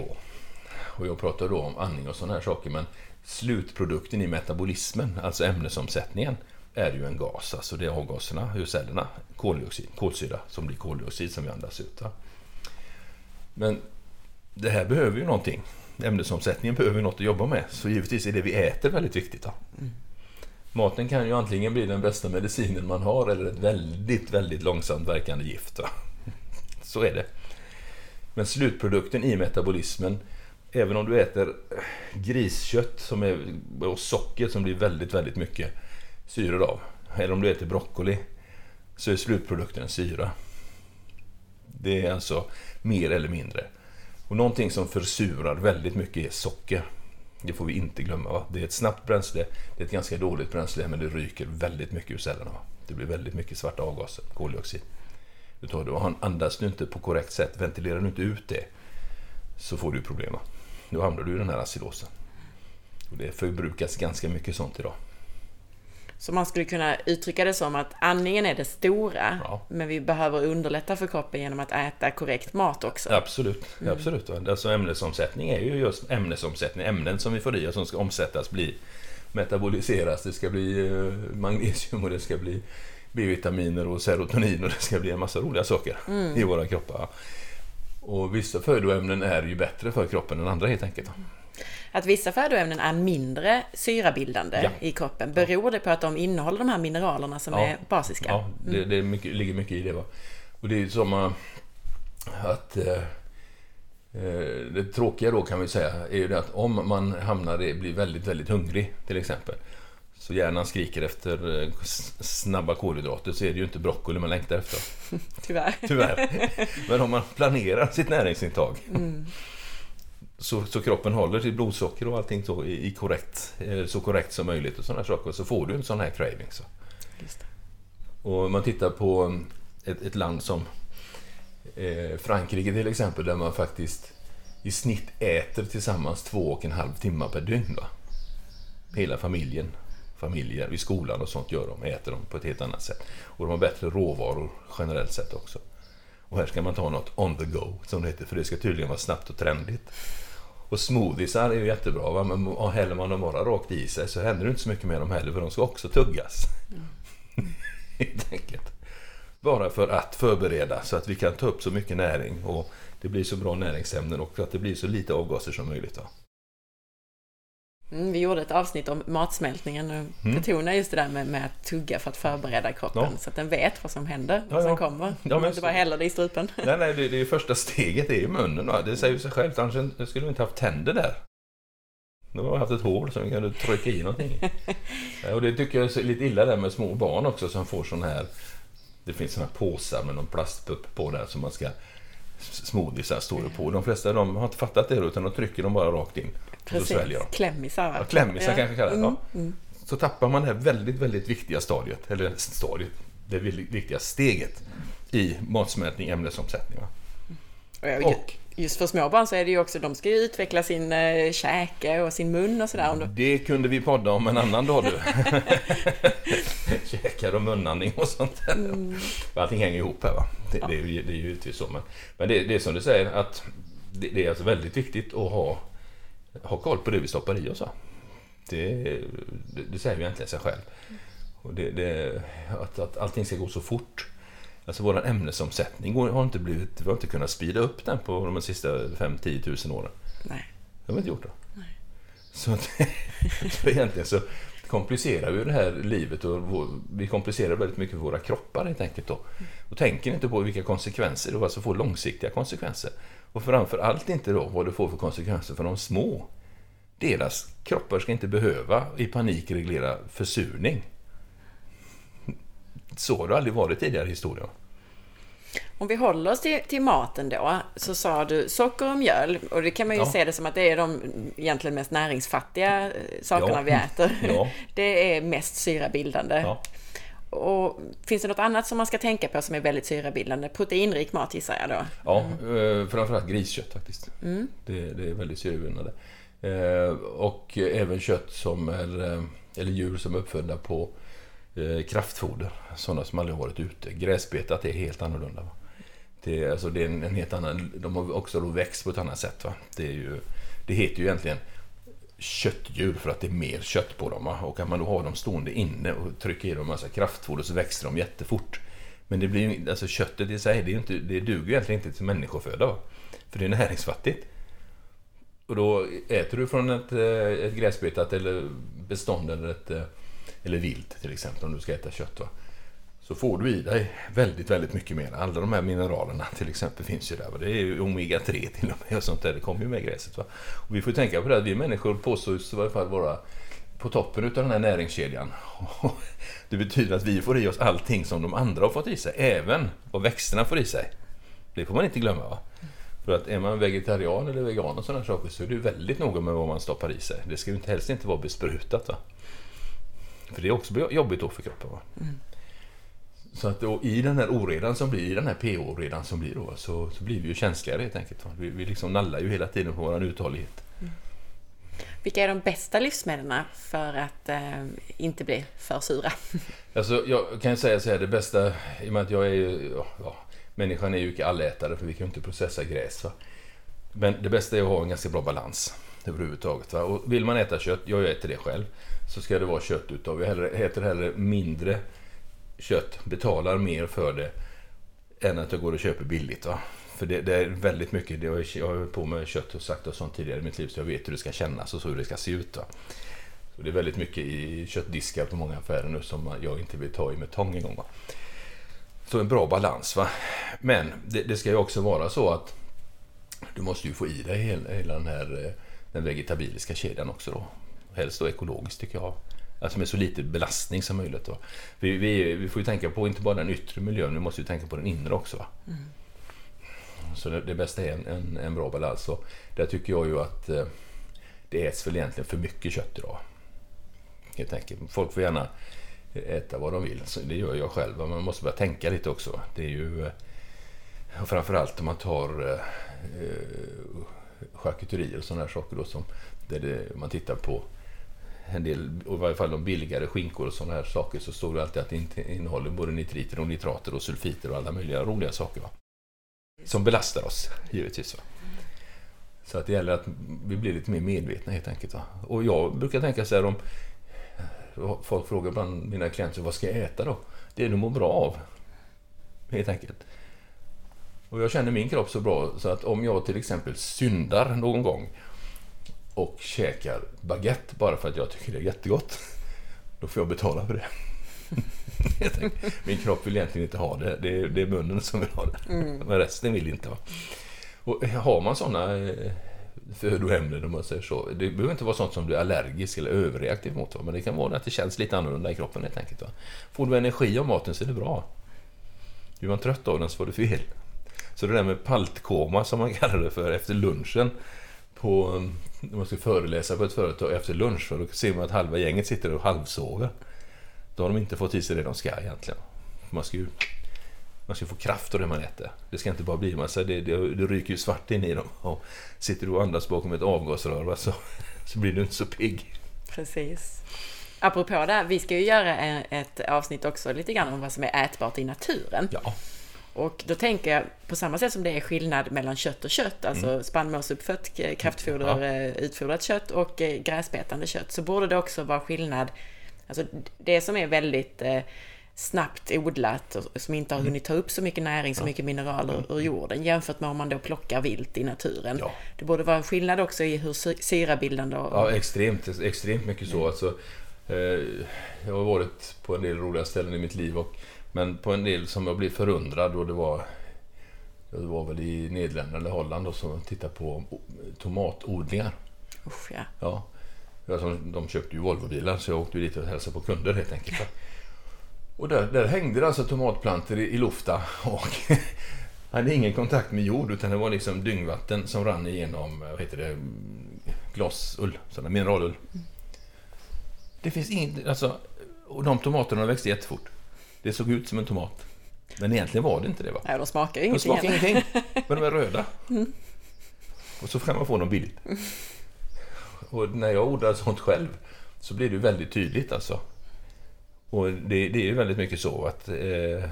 och jag pratar då om andning och sådana här saker, men slutprodukten i metabolismen, alltså ämnesomsättningen, är ju en gas. Alltså det är avgaserna ur cellerna, koldioxid, kolsyra som blir koldioxid som vi andas ut. Va? Men det här behöver ju någonting. Ämnesomsättningen behöver något att jobba med. Så givetvis är det vi äter väldigt viktigt. Då. Maten kan ju antingen bli den bästa medicinen man har eller ett väldigt, väldigt långsamt verkande gift. Va? Så är det. Men slutprodukten i metabolismen, även om du äter griskött som är, och socker som blir väldigt, väldigt mycket syror av, eller om du äter broccoli, så är slutprodukten syra. Det är alltså mer eller mindre. Och någonting som försurar väldigt mycket är socker. Det får vi inte glömma. Va? Det är ett snabbt bränsle, det är ett ganska dåligt bränsle, men det ryker väldigt mycket ur cellerna. Va? Det blir väldigt mycket svarta avgaser, koldioxid. Du tar det och andas du inte på korrekt sätt, ventilerar du inte ut det, så får du problem. Va? Då hamnar du i den här acidosen. Och det förbrukas ganska mycket sånt idag. Så man skulle kunna uttrycka det som att andningen är det stora, Ja. men vi behöver underlätta för kroppen genom att äta korrekt mat också. Absolut, absolut. Alltså ämnesomsättning är ju just ämnesomsättning. Ämnen som vi får i oss som ska omsättas bli metaboliseras. Det ska bli eh, magnesium och det ska bli B-vitaminer och serotonin och det ska bli en massa roliga saker i våra kroppar. Och vissa födoämnen är ju bättre för kroppen än andra helt enkelt. Att vissa födoämnen är mindre syrabildande Ja. i kroppen, beror det på att de innehåller de här mineralerna som Ja. är basiska? Ja, det, det är mycket, ligger mycket i det. Va? Och det är ju som att eh, eh, det tråkiga då kan vi säga är ju det att om man hamnar i, blir väldigt, väldigt hungrig till exempel så hjärnan skriker efter eh, snabba kolhydrater så är det ju inte broccoli man längtar efter. *laughs* Tyvärr. Tyvärr. Men om man planerar sitt näringsintag så, så kroppen håller sitt blodsocker och allting så, i, i korrekt, eh, så korrekt som möjligt och sådana saker så får du en sån här craving. Så. Och om man tittar på ett, ett land som eh, Frankrike till exempel, där man faktiskt i snitt äter tillsammans två och en halv timme per dygn. Va? Hela familjen, familjer i skolan och sånt gör de, äter de på ett helt annat sätt. Och de har bättre råvaror generellt sett också. Och här ska man ta något on the go, som det heter, för det ska tydligen vara snabbt och trendigt. Och smoothiesar är ju jättebra, va? men häller man dem bara rakt i sig så händer det inte så mycket med dem heller, för de ska också tuggas. *laughs* Helt enkelt. Bara för att förbereda så att vi kan ta upp så mycket näring och det blir så bra näringsämnen och att det blir så lite avgaser som möjligt. Va? Mm, vi gjorde ett avsnitt om matsmältningen och Mm. betonade just det där med, med att tugga för att förbereda kroppen Ja. så att den vet vad som händer, Ja, vad som ja. kommer. Ja, men inte bara häller det i strupen. *laughs* Nej, nej, det, det är första steget är ju munnen. Va? Det säger sig självt, annars skulle vi inte haft tänder där. Då har vi haft ett hål som vi kunde trycka i någonting *laughs* Och det tycker jag är lite illa där med små barn också som får sån här... Det finns såna här påsar med någon plastpupp på där som man ska... Smoothiesar står det på. De flesta de har inte fattat det utan de trycker dem bara rakt in. Och så Precis, sväljer de. klämmisar. Ja, klämmisar kanske kallas. Mm, Ja. mm. Så tappar man det här väldigt, väldigt viktiga stadiet, eller stadiet, det viktiga steget i matsmältning, ämnesomsättning. Va? Och Just för små barn så är det ju också, de ska ju utveckla sin eh, käke och sin mun och sådär. Det kunde vi podda om en annan dag du. *laughs* Käkar och munandning och sånt där. Mm. Allting hänger ihop här va. Det, det, är, ju, det är ju givetvis så. Men, men det, det är som du säger att det, det är alltså väldigt viktigt att ha, ha koll på det vi stoppar i oss. Det, det, det säger ju egentligen sig själv. Och det, det, att, att allting ska gå så fort. Alltså vår ämnesomsättning har inte blivit, vi har inte kunnat speeda upp den på de sista 5-10 tusen åren. nej. Det har vi inte gjort då. Så, att, *laughs* så egentligen så komplicerar vi det här livet och vår, vi komplicerar väldigt mycket för våra kroppar helt enkelt då. Och tänker inte på vilka konsekvenser det alltså får långsiktiga konsekvenser. Och framför allt inte då vad det får för konsekvenser för de små deras kroppar ska inte behöva i panik reglera försurning. Så har det aldrig varit tidigare i historien. Om vi håller oss till, till, maten då, så sa du socker och mjöl. Och det kan man ju ja. se det som att det är de egentligen mest näringsfattiga eh, sakerna ja. vi äter. Ja. *laughs* Det är mest syrabildande. Och finns det något annat som man ska tänka på som är väldigt syrabildande? Proteinrik mat gissar jag då? Ja, mm. framförallt griskött faktiskt. Mm. Det, det, är väldigt syrabildande. Eh, och även kött som är, eh, eller djur som är uppfödda på kraftfoder. Sådana som aldrig varit ute. Gräsbetat är helt annorlunda. Det, alltså det är en, en, helt annan... De har också då växt på ett annat sätt. Va? Det, är ju, det heter ju egentligen köttdjur för att det är mer kött på dem. Och kan man då ha dem stående inne och trycka i dem massa kraftfoder så växer de jättefort. Men det blir, alltså köttet i sig, det, är inte, det duger egentligen inte till människoföda. Va? För det är näringsfattigt. Och då äter du från ett, eh, ett gräsbetat eller bestånd eller, ett, eh, eller vilt till exempel om du ska äta kött. Va? Så får du i dig väldigt, väldigt mycket mer. Alla de här mineralerna till exempel finns ju där. Det är ju omega-3 till och med och sånt där. Det kommer ju med gräset. Va? Och vi får tänka på det att vi människor påstås i varje fall vara på toppen av den här näringskedjan. *laughs* Det betyder att vi får i oss allting som de andra har fått i sig, även vad växterna får i sig. Det får man inte glömma. Va? För att är man vegetarian eller vegan och sådana saker så är det väldigt noga med vad man stoppar i sig. Det ska ju helst inte vara besprutat. Va? För det är också jobbigt då för kroppen. Va? Mm. Så att i den här oredan som blir, i den här pH-oredan som blir då, så, så blir vi ju känsligare helt enkelt. Vi, vi liksom nallar ju hela tiden på vår uthållighet. Mm. Vilka är de bästa livsmedlen för att eh, inte bli för sura? *laughs* Alltså, jag kan säga så här, det bästa, i och med att jag är ju, ja, människan är ju inte allätare för vi kan ju inte processa gräs. Va? Men det bästa är att ha en ganska bra balans överhuvudtaget. Va? Och vill man äta kött, jag äter det själv, så ska det vara kött utav, jag äter hellre mindre kött, betalar mer för det än att jag går och köper billigt. Va? För det, det är väldigt mycket, det har, jag har på med kött och sagt och sånt tidigare i mitt liv så jag vet hur det ska kännas och så hur det ska se ut. Va? Så det är väldigt mycket i köttdiskar på många affärer nu som jag inte vill ta i med tång en gång. Va? Så en bra balans. Va? Men det, det ska ju också vara så att du måste ju få i dig hela, hela den här eh, den vegetabiliska kedjan också då. Helst då ekologiskt tycker jag. Alltså med så lite belastning som möjligt. Då. Vi, vi, vi får ju tänka på inte bara den yttre miljön, vi måste ju tänka på den inre också. Mm. Så det, det, bästa är en, en, en, bra balans. Och där tycker jag ju att eh, det äts väl egentligen för mycket kött idag. Helt enkelt. Folk får gärna äta vad de vill. Så det gör jag själv. Men man måste börja tänka lite också. Det är ju eh, framförallt om man tar eh, eh charkuterier och sådana här saker då som där det, man tittar på en del, i varje fall de billigare skinkor och sådana här saker, så står det alltid att det inte innehåller både nitriter och nitrater och sulfiter och alla möjliga roliga saker. Va? Som belastar oss, givetvis. Va? Så att det gäller att vi blir lite mer medvetna helt enkelt. Va? Och jag brukar tänka så här om folk frågar bland mina klienter, vad ska jag äta då? Det du mår bra av. Helt enkelt. Och jag känner min kropp så bra så att om jag till exempel syndar någon gång och käkar baguette bara för att jag tycker det är jättegott. Då får jag betala för det. *laughs* Min kropp vill egentligen inte ha det. Det är, det är munnen som vill ha det. Mm. Men resten vill inte. Va? Och har man sådana eh, födoämnen, om man säger så. Det behöver inte vara sånt som du är allergisk eller överreaktiv mot. Va? Men det kan vara att det känns lite annorlunda i kroppen helt enkelt. Va? Får du energi av maten så är det bra. Blir man trött av den så får du fel. Så det där med paltkoma som man kallar det för efter lunchen på, när man ska föreläsa på ett företag efter lunch och då ser man att halva gänget sitter och halvsover. Då har de inte fått i sig det de ska egentligen. Man ska ju man ska få kraft av det man äter. Det ska inte bara bli massa, det, det, det ryker ju svart in i dem. Och sitter du och andas bakom ett avgasrör så, så blir du inte så pigg. Precis. Apropå det, vi ska ju göra ett avsnitt också lite grann om vad som är ätbart i naturen. Ja. Och då tänker jag på samma sätt som det är skillnad mellan kött och kött, alltså mm. spannmålsuppfött kraftfoder, ja. Eh, utfodrat kött och eh, gräsbetande kött, så borde det också vara skillnad, alltså det som är väldigt eh, snabbt odlat och som inte har mm. hunnit ta upp så mycket näring, så mycket mineraler mm. ur jorden jämfört med om man då plockar vilt i naturen. Ja. Det borde vara en skillnad också i hur syrabildande och... Ja, extremt, extremt mycket så. Mm. Alltså, jag har varit på en del roliga ställen i mitt liv och men på en del som jag blev förundrad och det var det var väl i Nederländerna eller Holland och så tittade på tomatodlingar. Usch, ja. ja. Alltså, de köpte ju Volvobilar så jag åkte dit och hälsade på kunder helt enkelt. Och där, där hängde det alltså tomatplantor i, i lufta och *laughs* hade ingen kontakt med jord utan det var liksom dyngvatten som rann igenom vad heter det, glasull, sådana mineralull. Det finns inget, alltså, och de tomaterna växte jättefort. Det såg ut som en tomat. Men egentligen var det inte det va? Nej, de smakar De ingenting. smakar heller. ingenting, *laughs* men de är röda. Och så kan man få dem billigt. Och när jag odlar sånt själv så blir det väldigt tydligt alltså. Och det, det är ju väldigt mycket så att eh,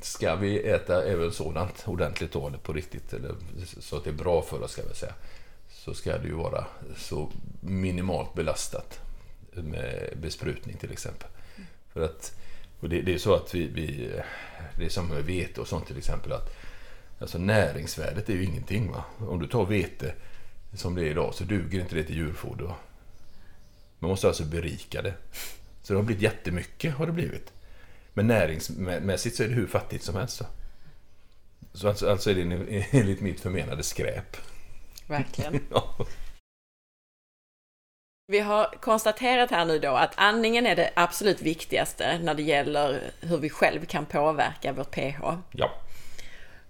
ska vi äta även sådant ordentligt då, eller på riktigt, eller så att det är bra för oss ska vi säga, så ska det ju vara så minimalt belastat med besprutning till exempel. För att, och det, det är så att vi, vi, det är som med vete och sånt till exempel, att alltså näringsvärdet är ju ingenting. Va? Om du tar vete som det är idag så duger inte det till djurfoder. Va? Man måste alltså berika det. Så det har blivit jättemycket har det blivit. Men näringsmässigt så är det hur fattigt som helst. va? Så alltså, alltså är det *laughs* enligt mitt förmenade skräp. Verkligen. *laughs* Ja. Vi har konstaterat här nu då att andningen är det absolut viktigaste när det gäller hur vi själv kan påverka vårt pH. Ja,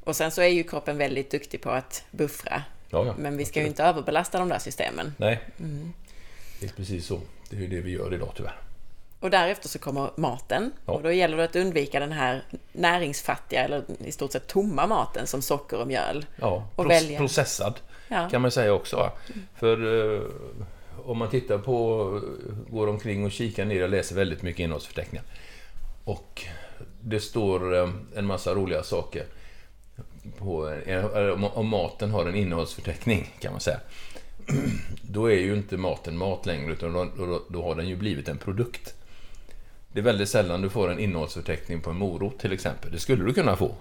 Och sen så är ju kroppen väldigt duktig på att buffra. ja, ja. Men vi ska ju inte överbelasta de där systemen. Nej, det är precis så. Det är ju det vi gör idag tyvärr. Och därefter så kommer maten. Ja. Och då gäller det att undvika den här näringsfattiga eller i stort sett tomma maten som socker och mjöl. Ja, Och proce- välja. processad kan man säga också. Va? För eh, om man tittar på, går omkring och kikar ner jag läser väldigt mycket innehållsförteckningar. Och det står eh, en massa roliga saker. På, eh, om, om maten har en innehållsförteckning kan man säga. *clears throat* Då är ju inte maten mat längre utan då, då, då har den ju blivit en produkt. Det är väldigt sällan du får en innehållsförteckning på en morot till exempel. Det skulle du kunna få.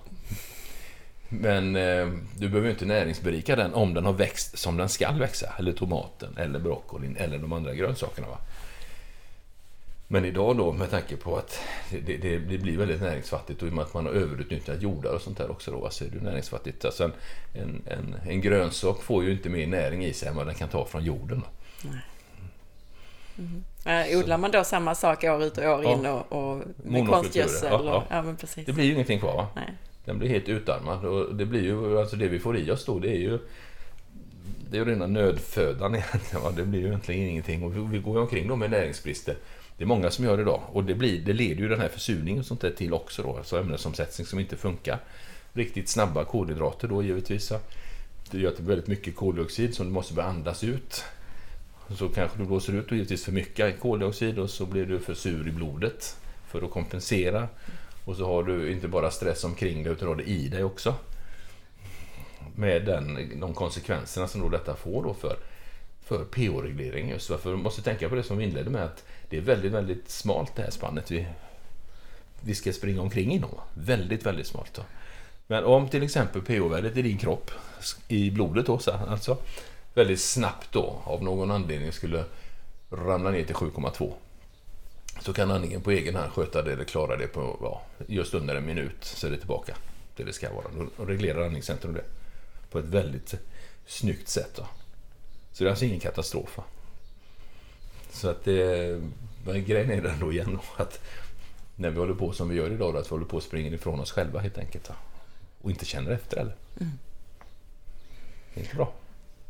Men eh, du behöver ju inte näringsberika den om den har växt som den ska växa. Eller tomaten, eller broccolin, eller de andra grönsakerna. Va? Men idag då, med tanke på att det, det, det blir väldigt näringsfattigt och i och med att man har överutnyttjat jordar och sånt där också då, så är det näringsfattigt. Alltså en, en, en, en grönsak får ju inte mer näring i sig än vad den kan ta från jorden. Va? Eh, odlar man då samma sak år ut och år Ja. in och, och med konstgödsel? Ja, och, ja. ja, men precis. Det blir ju ingenting kvar. Va? Nej. Den blir helt utarmad och det blir ju, alltså det vi får i oss då det är ju det är ju rena nödfödan *laughs* egentligen. Va? Det blir ju egentligen ingenting och vi, vi går ju omkring då med näringsbrister. Det är många som gör det idag och det, blir, det leder ju den här försurningen och sånt där till också då. Alltså ämnesomsättning som inte funkar. Riktigt snabba kolhydrater då givetvis. Det gör att det blir väldigt mycket koldioxid som du måste börja andas ut. Så kanske du blåser ut och givetvis för mycket koldioxid och så blir du för sur i blodet för att kompensera. Och så har du inte bara stress omkring dig utan har det i dig också. Med den, de konsekvenserna som då detta får då för, för pH-reglering. Just för du måste tänka på det som vi inledde med att det är väldigt, väldigt smalt det här spannet vi, vi ska springa omkring inom. Väldigt, väldigt smalt. Då. Men om till exempel pH-värdet i din kropp, i blodet då, alltså väldigt snabbt då av någon anledning skulle ramla ner till 7,2 så kan andningen på egen hand sköta det eller klara det på ja, just under en minut så är det tillbaka där det ska vara. Då reglerar andningscentrum det på ett väldigt snyggt sätt. Då. Så det är alltså ingen katastrof. Va? Så att det, men grejen är den då igen då, att när vi håller på som vi gör idag då, att vi håller på att springa ifrån oss själva helt enkelt. Va? Och inte känner efter eller? Det är inte bra.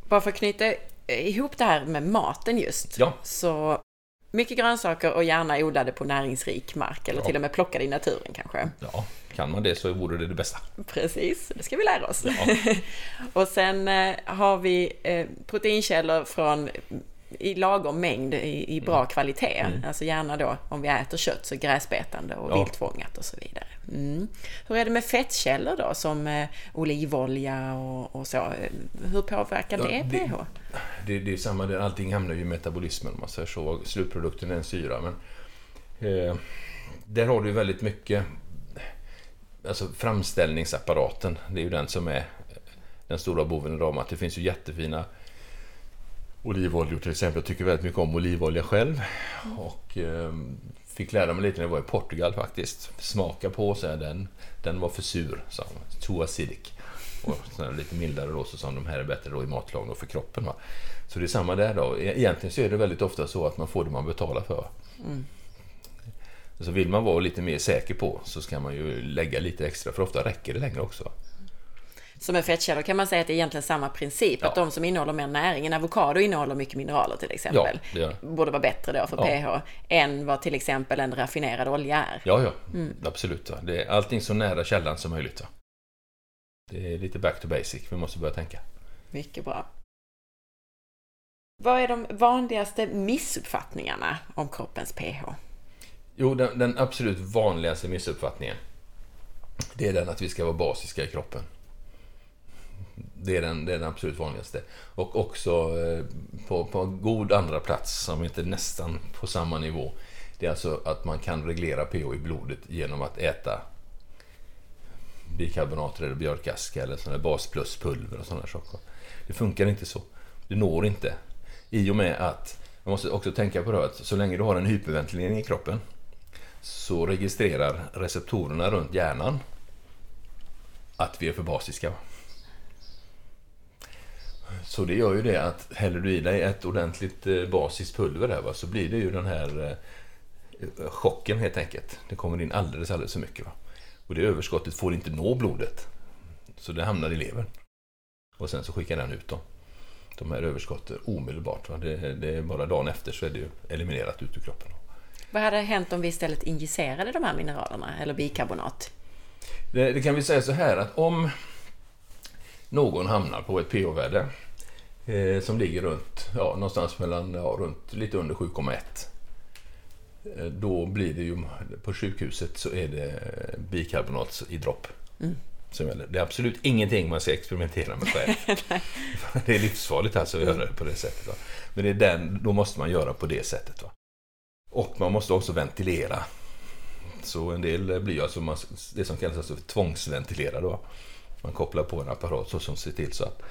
Bara för att knyta ihop det här med maten just. Ja. Så mycket grönsaker och gärna odlade på näringsrik mark eller Ja. till och med plockade i naturen kanske. Ja, kan man det så vore det det bästa. Precis, det ska vi lära oss. Ja. *laughs* och sen eh, har vi eh, proteinkällor från i lagom mängd i, i bra kvalitet. Alltså gärna då om vi äter kött så gräsbetande och Ja. viltfångat och så vidare. Mm. Hur är det med fettkällor då som eh, olivolja och, och så? Hur påverkar Ja, det det- pH? Det, det är samma, där, allting hamnar ju i metabolismen om man säger så. Slutprodukten är en syra. Men, eh, där har du väldigt mycket, alltså framställningsapparaten, det är ju den som är den stora boven i dramat. Det finns ju jättefina olivoljor till exempel. Jag tycker väldigt mycket om olivolja själv. Och eh, fick lära mig lite när jag var i Portugal faktiskt. Smaka på så här, den, den var för sur, sa de. Too acidic. Och lite mildare då, så som de här är bättre då i matlagning och för kroppen. Va? Så det är samma där då. E- egentligen så är det väldigt ofta så att man får det man betalar för. Mm. Så vill man vara lite mer säker på så ska man ju lägga lite extra, för ofta räcker det längre också. Som en fettkällor kan man säga att det är egentligen samma princip. Ja. Att de som innehåller mer näring, en avokado innehåller mycket mineraler till exempel. Ja, borde vara bättre då för ja. pH än vad till exempel en raffinerad olja är. Ja, ja. Mm. absolut. Det är allting så nära källan som möjligt. Det är lite back to basic, vi måste börja tänka. Mycket bra. Vad är de vanligaste missuppfattningarna om kroppens pH? Jo, den, den absolut vanligaste missuppfattningen det är den att vi ska vara basiska i kroppen. Det är den, det är den absolut vanligaste. Och också eh, på, på god andra plats, om inte nästan på samma nivå, det är alltså att man kan reglera pH i blodet genom att äta bikarbonater eller björkaska eller sådana baspluspulver och sådana saker. Det funkar inte så. Det når inte. I och med att, man måste också tänka på det att så länge du har en hyperventilering i kroppen så registrerar receptorerna runt hjärnan att vi är för basiska. Så det gör ju det att häller du i dig ett ordentligt eh, basiskt pulver där, va, så blir det ju den här eh, chocken helt enkelt. Det kommer in alldeles, alldeles för mycket. Va? Och det överskottet får inte nå blodet. Så det hamnar i levern. Och sen så skickar den ut dem. De här överskotten omedelbart. Va? Det, det är bara dagen efter så är det ju eliminerat ut ur kroppen. Vad hade hänt om vi istället injicerade de här mineralerna eller bikarbonat? Det, det kan vi säga så här att om någon hamnar på ett pH-värde eh, som ligger runt, ja, någonstans mellan, ja, runt lite under 7,1. Eh, då blir det ju, på sjukhuset så är det bikarbonat i dropp. Mm. Det är absolut ingenting man ska experimentera med själv. *laughs* *laughs* det är livsfarligt alltså att göra det på det sättet. Va? Men det är den, då måste man göra på det sättet. Va? Och man måste också ventilera. Så en del blir alltså det som kallas alltså tvångsventilera. Då. Man kopplar på en apparat så som ser till så att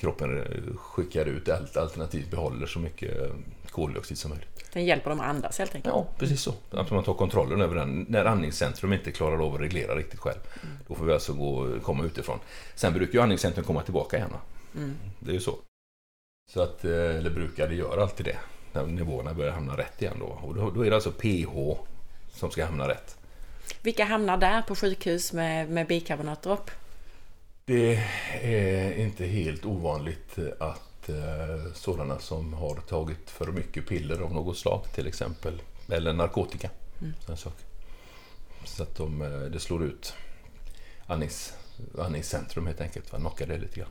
kroppen skickar ut allt alternativt behåller så mycket koldioxid som möjligt. Den hjälper dem att andas helt enkelt? Ja, precis så. Att man tar kontrollen över den. När andningscentrum inte klarar av att reglera riktigt själv. Mm. Då får vi alltså gå, komma utifrån. Sen brukar ju andningscentrum komma tillbaka igen. Mm. Det är ju så. Så att, eh, eller brukar, det gör alltid det. När nivåerna börjar hamna rätt igen då. Och då, då är det alltså pH som ska hamna rätt. Vilka hamnar där på sjukhus med, med bikarbonatdropp? Det är inte helt ovanligt att eh, sådana som har tagit för mycket piller av något slag till exempel, eller narkotika. Mm. Så att de, eh, det slår ut andnings, andningscentrum helt enkelt, knockar det lite grann.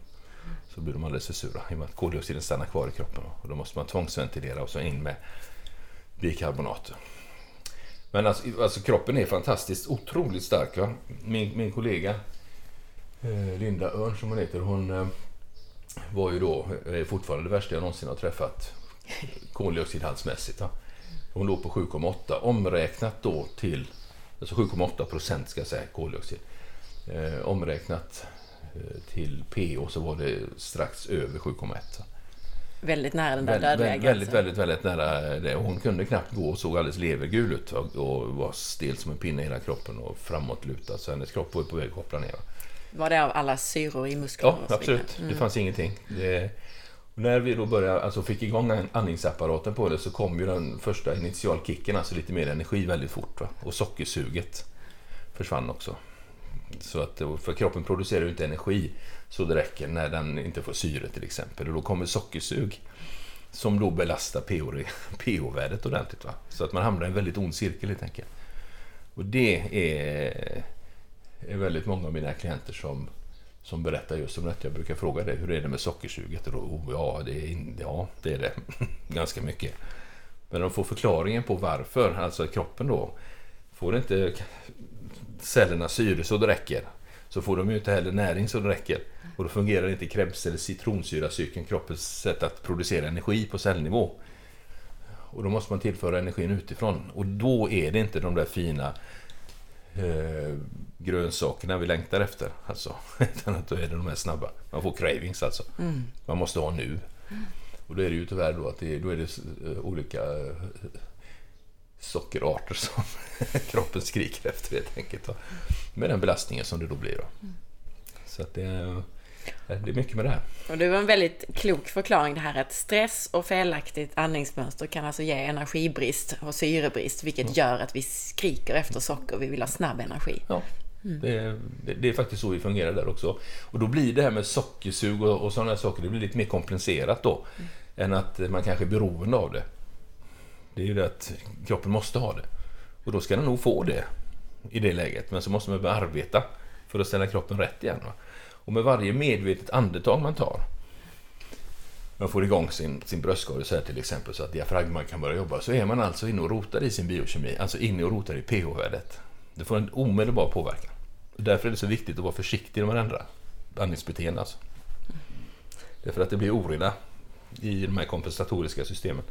Så blir de alldeles för sura i och med att koldioxiden stannar kvar i kroppen. Och då måste man tvångsventilera och så in med bikarbonat. Men alltså, alltså, kroppen är fantastiskt otroligt stark. Va? Min, min kollega Linda Örn som hon heter, hon eh, var ju då är fortfarande det värsta jag någonsin har träffat koldioxidhaltsmässigt. Hon låg på 7,8 omräknat då till, alltså 7,8 procent ska jag säga koldioxid. Eh, omräknat eh, till PO så var det strax över 7,1 väldigt nära den där väldigt, dödliga väldigt, väldigt, väldigt, väldigt nära det. Hon kunde knappt gå och såg alldeles levergul ut och, och var stel som en pinne i hela kroppen och framåtlutad. Så hennes kropp var på väg att koppla ner. Var det av alla syror i musklerna? Ja, absolut. Mm. Det fanns ingenting. Det, när vi då började, alltså fick igång andningsapparaten på det så kom ju den första initialkicken, alltså lite mer energi väldigt fort. Va? Och sockersuget försvann också. Så att, för kroppen producerar ju inte energi så det räcker när den inte får syre till exempel. Och då kommer sockersug som då belastar pH-värdet *laughs* ordentligt. Va? Så att man hamnar i en väldigt ond cirkel helt enkelt. Och det är, är väldigt många av mina klienter som, som berättar just om detta. Jag brukar fråga det, hur är det med sockersuget? Och då, oh, ja, det är, ja, det är det. *laughs* Ganska mycket. Men de får förklaringen på varför, alltså kroppen då får inte cellerna syre så det räcker så får de ju inte heller näring så det räcker. Och då fungerar inte Krebs eller citronsyracykeln, kroppens sätt att producera energi på cellnivå. Och då måste man tillföra energin utifrån. Och då är det inte de där fina eh, grönsakerna vi längtar efter. Alltså. *laughs* Utan att då är det de här snabba. Man får cravings alltså. Mm. Man måste ha nu. Och då är det ju tyvärr då att det, då är det eh, olika eh, sockerarter som *laughs* kroppen skriker efter helt enkelt. Med den belastningen som det då blir. Då. Så att det, är, det är mycket med det här. Och det var en väldigt klok förklaring det här att stress och felaktigt andningsmönster kan alltså ge energibrist och syrebrist vilket gör att vi skriker efter socker, vi vill ha snabb energi. Ja. Det, det, det, är faktiskt så vi fungerar där också. Och då blir det här med sockersug och, och sådana saker, det blir lite mer komplicerat då. Mm. Än att man kanske är beroende av det. Det är ju det att kroppen måste ha det. Och då ska den nog få det i det läget. Men så måste man börja arbeta för att ställa kroppen rätt igen. Va? Och med varje medvetet andetag man tar man får igång sin, sin bröstkorg till exempel så att diafragman kan börja jobba så är man alltså inne och rotar i sin biokemi, alltså inne och rotar i pH-värdet. Det får en omedelbar påverkan. Och därför är det så viktigt att vara försiktig när man ändrar andningsbeteende. Alltså. Därför att det blir oreda i de här kompensatoriska systemen.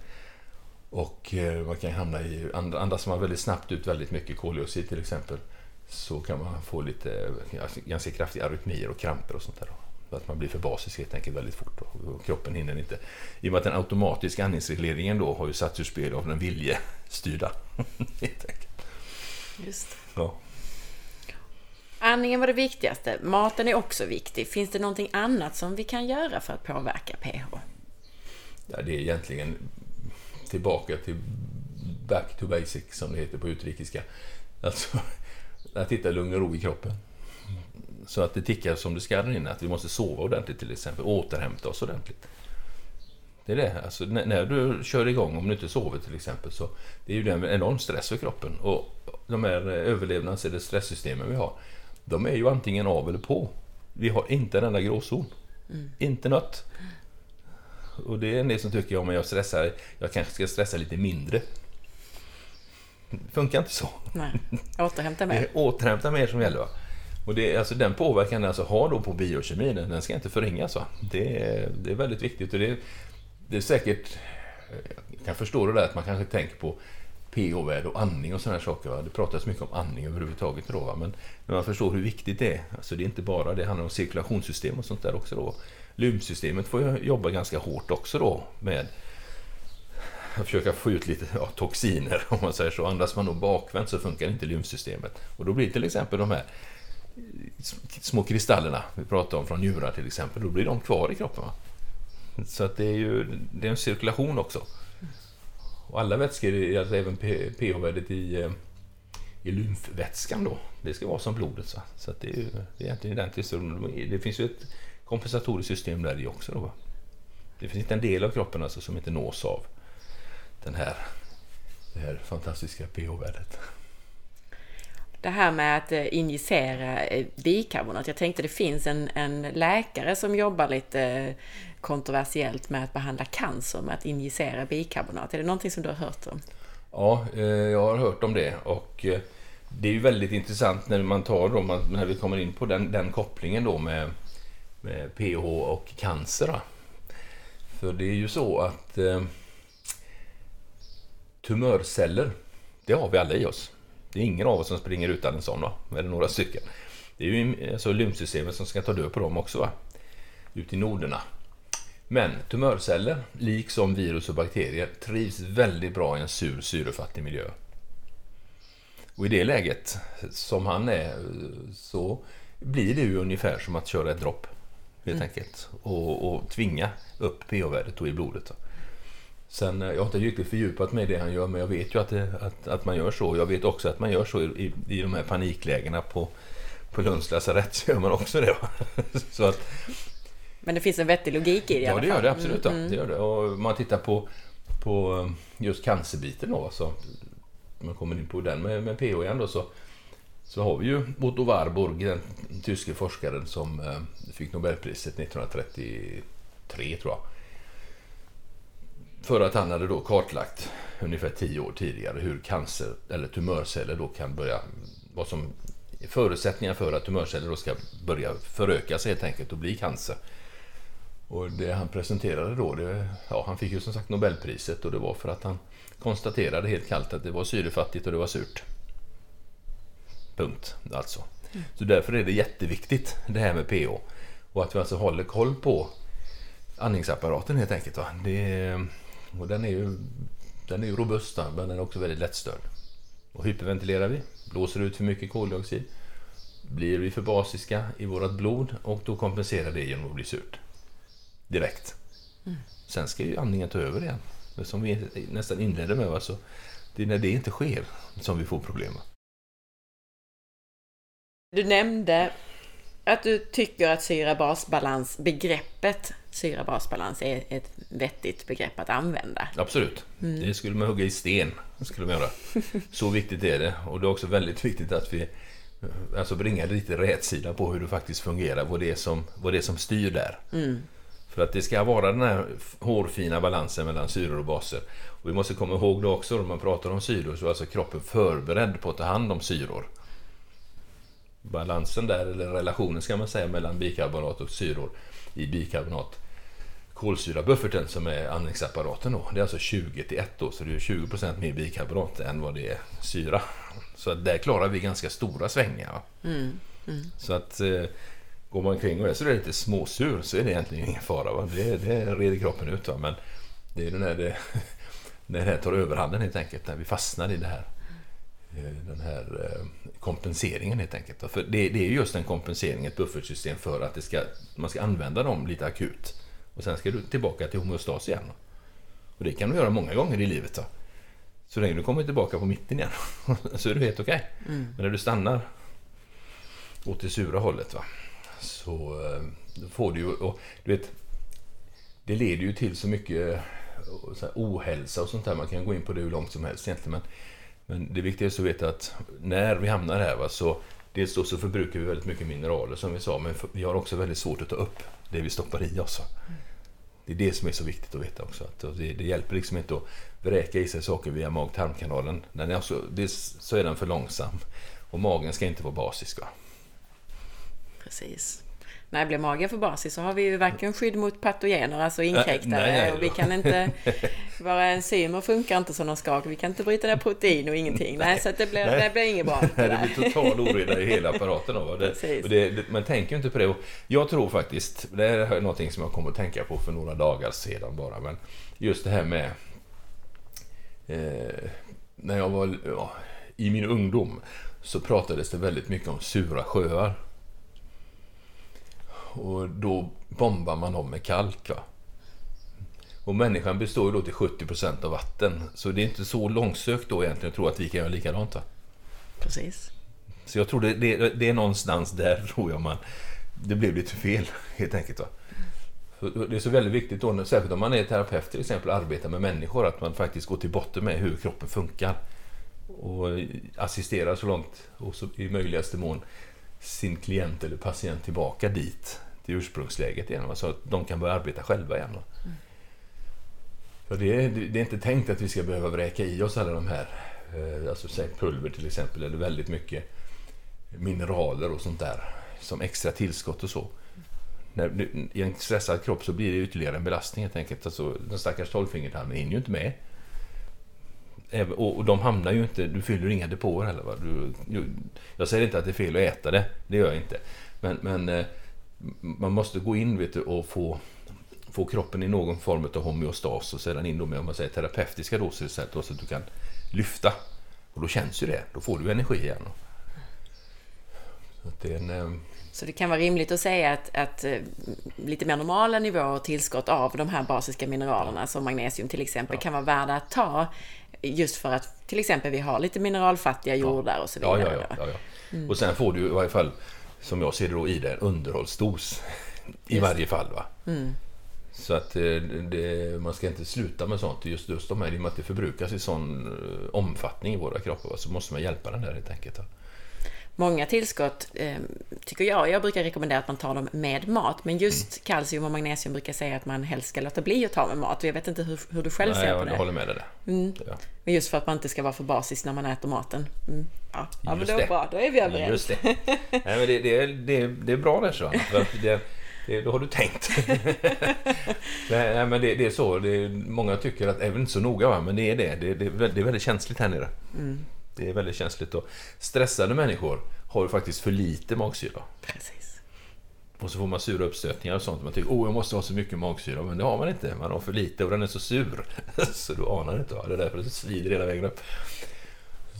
Och eh, man kan hamna i, andas man väldigt snabbt ut väldigt mycket koldioxid till exempel så kan man få lite ganska kraftiga arytmier och kramper och sånt där. För att man blir för basisk helt enkelt väldigt fort och kroppen hinner inte. I och med att den automatiska andningsregleringen då har ju satts ur spel av den viljestyrda. *laughs* helt enkelt. Just ja. Andningen var det viktigaste. Maten är också viktig. Finns det någonting annat som vi kan göra för att påverka pH? Ja, det är egentligen tillbaka till back to basic som det heter på utrikiska. Alltså att hitta lugn och ro i kroppen. Så att det tickar som det ska där inne. Att vi måste sova ordentligt till exempel. Återhämta oss ordentligt. Det är det. Alltså, när du kör igång, om du inte sover till exempel, så det är ju en enorm stress för kroppen. Och de här överlevnads eller stresssystemen vi har, de är ju antingen av eller på. Vi har inte en enda gråzon. Mm. Inte något. Och det är en del som tycker om jag stressar, jag kanske ska stressa lite mindre. Funkar inte så. Nej, återhämta mer. återhämta mer som gäller. Va? Och det, alltså den påverkan den alltså har då på biokemin, den ska inte förringas. Va? Det, är, det är väldigt viktigt. Och det, det är säkert, jag kan förstå det där att man kanske tänker på pH-värde och andning och sådana saker. Va? Det pratas mycket om andning överhuvudtaget då, va? men när man förstår hur viktigt det är. Alltså det är inte bara, det handlar om cirkulationssystem och sånt där också då. Lymfsystemet får jobba ganska hårt också då med *laughs* försöka få ut lite ja, toxiner om man säger så. Andas man då bakvänt så funkar inte lymfsystemet. Och då blir till exempel de här eh, små kristallerna vi pratar om från njurar till exempel, då blir de kvar i kroppen. Va? Så att det är ju det är en cirkulation också. Och alla vätskor, alltså även pH-värdet i, eh, i lymfvätskan då, det ska vara som blodet. Så, så att det är ju det är egentligen identiskt. Det finns ju ett kompensatoriskt system där i också. Då. Det finns inte en del av kroppen alltså som inte nås av den här, det här fantastiska pH-värdet. Det här med att eh, injicera eh, bikarbonat. Jag tänkte det finns en, en läkare som jobbar lite kontroversiellt med att behandla cancer med att injicera bikarbonat. Är det någonting som du har hört om? Ja, jag har hört om det och det är ju väldigt intressant när man tar då, när vi kommer in på den, den kopplingen då med med pH och cancer. För det är ju så att eh, tumörceller, det har vi alla i oss. Det är ingen av oss som springer utan en sån, va? eller några stycken. Det är ju alltså lymfsystemet som ska ta död på dem också, va? ut i noderna. Men tumörceller, liksom virus och bakterier, trivs väldigt bra i en sur syrefattig miljö. Och i det läget, som han är, så blir det ju ungefär som att köra ett dropp helt mm. enkelt. Och, och tvinga upp pH-värdet i blodet. Sen, eh, jag har inte riktigt fördjupat mig i det han gör, men jag vet ju att, det, att, att man gör så. Jag vet också att man gör så i, i de här paniklägena på, på Lunds lasarett, så gör man också det. *laughs* så att, men det finns en vettig logik i det i Ja, det gör det absolut. Mm. Det gör det. Och man tittar på, på eh, just cancerbiten då, så man kommer in på den med, med pH igen då, så så har vi ju Otto Warburg, den tyske forskaren som eh, fick Nobelpriset 1933 tror jag. För att han hade då kartlagt ungefär tio år tidigare hur cancer eller tumörceller då kan börja, vad som förutsättningar för att tumörceller då ska börja föröka sig helt enkelt och bli cancer. Och det han presenterade då, det, ja, han fick ju som sagt Nobelpriset och det var för att han konstaterade helt kallt att det var syrefattigt och det var surt. Punkt alltså. Mm. Så därför är det jätteviktigt det här med pH. Och att vi alltså håller koll på andningsapparaten helt enkelt. Va? Det, och den är ju den är ju robust men den är också väldigt lättstörd. Och hyperventilerar vi, blåser ut för mycket koldioxid, blir vi för basiska i vårt blod och då kompenserar det genom att bli surt. Direkt. Mm. Sen ska ju andningen ta över igen. Men som vi nästan inledde med, alltså, det är när det inte sker som vi får problem. Du nämnde att du tycker att syra-basbalans, begreppet syra-basbalans är ett vettigt begrepp att använda. Absolut. Mm. Det skulle man hugga i sten. Skulle man göra. *laughs* Så viktigt är det. Och det är också väldigt viktigt att vi alltså bringar lite rätsida på hur det faktiskt fungerar. Vad det är som, vad det är som styr där. Mm. För att det ska vara den här hårfina balansen mellan syror och baser. Och vi måste komma ihåg det också när man pratar om syror så är alltså kroppen förberedd på att ta hand om syror. Balansen där, eller relationen ska man säga, mellan bikarbonat och syror i bikarbonat kolsyrabufferten som är andningsapparaten då. Det är alltså 20 till 1 då, så det är 20% mer bikarbonat än vad det är syra. Så där klarar vi ganska stora svängningar. Mm, mm. Så att eh, går man kring och är så är lite småsur så är det egentligen ingen fara. Va? Det, det reder kroppen ut. Va? Men det är när det, *laughs* när det här tar överhanden helt enkelt, när vi fastnar i det här. Eh, den här eh, kompenseringen helt enkelt. För det, det är just en kompensering, ett buffertsystem för att det ska, man ska använda dem lite akut. Och sen ska du tillbaka till homeostas igen. Och det kan du göra många gånger i livet. Då. Så länge du kommer tillbaka på mitten igen *laughs* så är det helt okej. Okay. Mm. Men när du stannar åt det sura hållet va? så eh, får du ju... Och, du vet, det leder ju till så mycket så ohälsa och sånt där. Man kan gå in på det hur långt som helst egentligen. Men, men det viktigaste är att veta att när vi hamnar här va, så Dels då så förbrukar vi väldigt mycket mineraler som vi sa, men vi har också väldigt svårt att ta upp det vi stoppar i oss. Det är det som är så viktigt att veta också. Att det, det hjälper liksom inte att vräka i sig saker via mag-tarmkanalen. Den är dels så är den för långsam och magen ska inte vara basisk. Va? Precis när blir magen för basig så har vi ju varken skydd mot patogener, alltså inkräktare, och vi kan inte... *laughs* Våra enzymer funkar inte som de ska, vi kan inte bryta ner protein och ingenting. Nej, så det blir, det blir inget bra. *laughs* Det, det blir total oreda i hela apparaten. Då, det, det, man tänker inte på det. Jag tror faktiskt, det är någonting som jag kom att tänka på för några dagar sedan bara, men just det här med... Eh, när jag var ja, i min ungdom så pratades det väldigt mycket om sura sjöar. Och då bombar man dem med kalk. Va? Och människan består ju då till 70% av vatten. Så det är inte så långsökt då egentligen att tro att vi kan göra likadant. Va? Precis. Så jag tror det, det, det, är någonstans där tror jag man... Det blev lite fel helt enkelt. Va? det är så väldigt viktigt då, särskilt om man är terapeut till exempel, arbetar med människor, att man faktiskt går till botten med hur kroppen funkar. Och assisterar så långt och så i möjligaste mån sin klient eller patient tillbaka dit, till ursprungsläget igen. Så att de kan börja arbeta själva igen. Mm. För det, är, det är inte tänkt att vi ska behöva vräka i oss alla de här, eh, alltså säg pulver till exempel, eller väldigt mycket mineraler och sånt där som extra tillskott och så. När, I en stressad kropp så blir det ytterligare en belastning helt enkelt. Alltså, den stackars tolvfingertarmen hinner ju inte med. Och de hamnar ju inte, du fyller inga depåer heller. Va? Du, jag säger inte att det är fel att äta det, det gör jag inte. Men, men eh, man måste gå in vet du, och få, få kroppen i någon form av homeostas och sedan in då med om man säger, terapeutiska doser så att du kan lyfta. Och då känns ju det, då får du energi igen. Så det, en, eh, så det kan vara rimligt att säga att, att eh, lite mer normala nivåer och tillskott av de här basiska mineralerna som magnesium till exempel ja. kan vara värda att ta Just för att till exempel vi har lite mineralfattiga jordar och så vidare. Ja, ja, ja, ja. Mm. Och sen får du i varje fall, som jag ser det då, i det en underhållsdos. I just. varje fall. va. Mm. Så att eh, det, man ska inte sluta med sånt. Just, just de här, i och med att det förbrukas i sån eh, omfattning i våra kroppar så måste man hjälpa den där helt enkelt. Många tillskott eh, tycker jag, jag brukar rekommendera att man tar dem med mat, men just mm. kalcium och magnesium brukar säga att man helst ska låta bli att ta med mat. Jag vet inte hur, hur du själv Nej, ser på det. jag håller med dig där. Mm. Ja. Men just för att man inte ska vara för basisk när man äter maten. Mm. Ja, ja men då är bra, då är vi överens. Just det. Nej, men det, det, det, det är bra det, så. Det, det, då har du tänkt. *laughs* nej, men det, det, är så. Det, många tycker att det är väl inte så noga, va? men det är det. Det, det, det är väldigt känsligt här nere. Mm. Det är väldigt känsligt. Och stressade människor har faktiskt för lite magsyra. Precis. Och så får man sura uppstötningar och sånt. Man tycker oh, jag måste ha så mycket magsyra. Men det har man inte. Man har för lite och den är så sur. *laughs* så du anar inte. Va? Det är därför det svider hela vägen upp.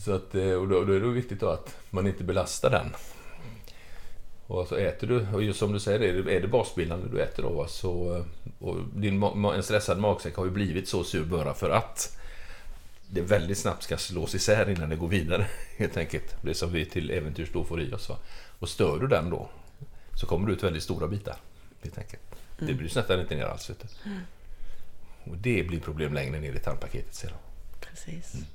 Så att, eh, och då, då är det viktigt att man inte belastar den. Och så äter du, och just som du säger, är det, är det basbildande du äter då så, och din, en stressad magsäck har ju blivit så sur bara för att det väldigt snabbt ska slås isär innan det går vidare. *laughs* Helt enkelt. Det som vi till äventyrs då får i oss. Va? Och stör du den då så kommer du ut väldigt stora bitar. Helt enkelt. Mm. Det blir snättar inte ner alls. Mm. Och det blir problem längre ner i tarmpaketet sedan. Precis. Mm.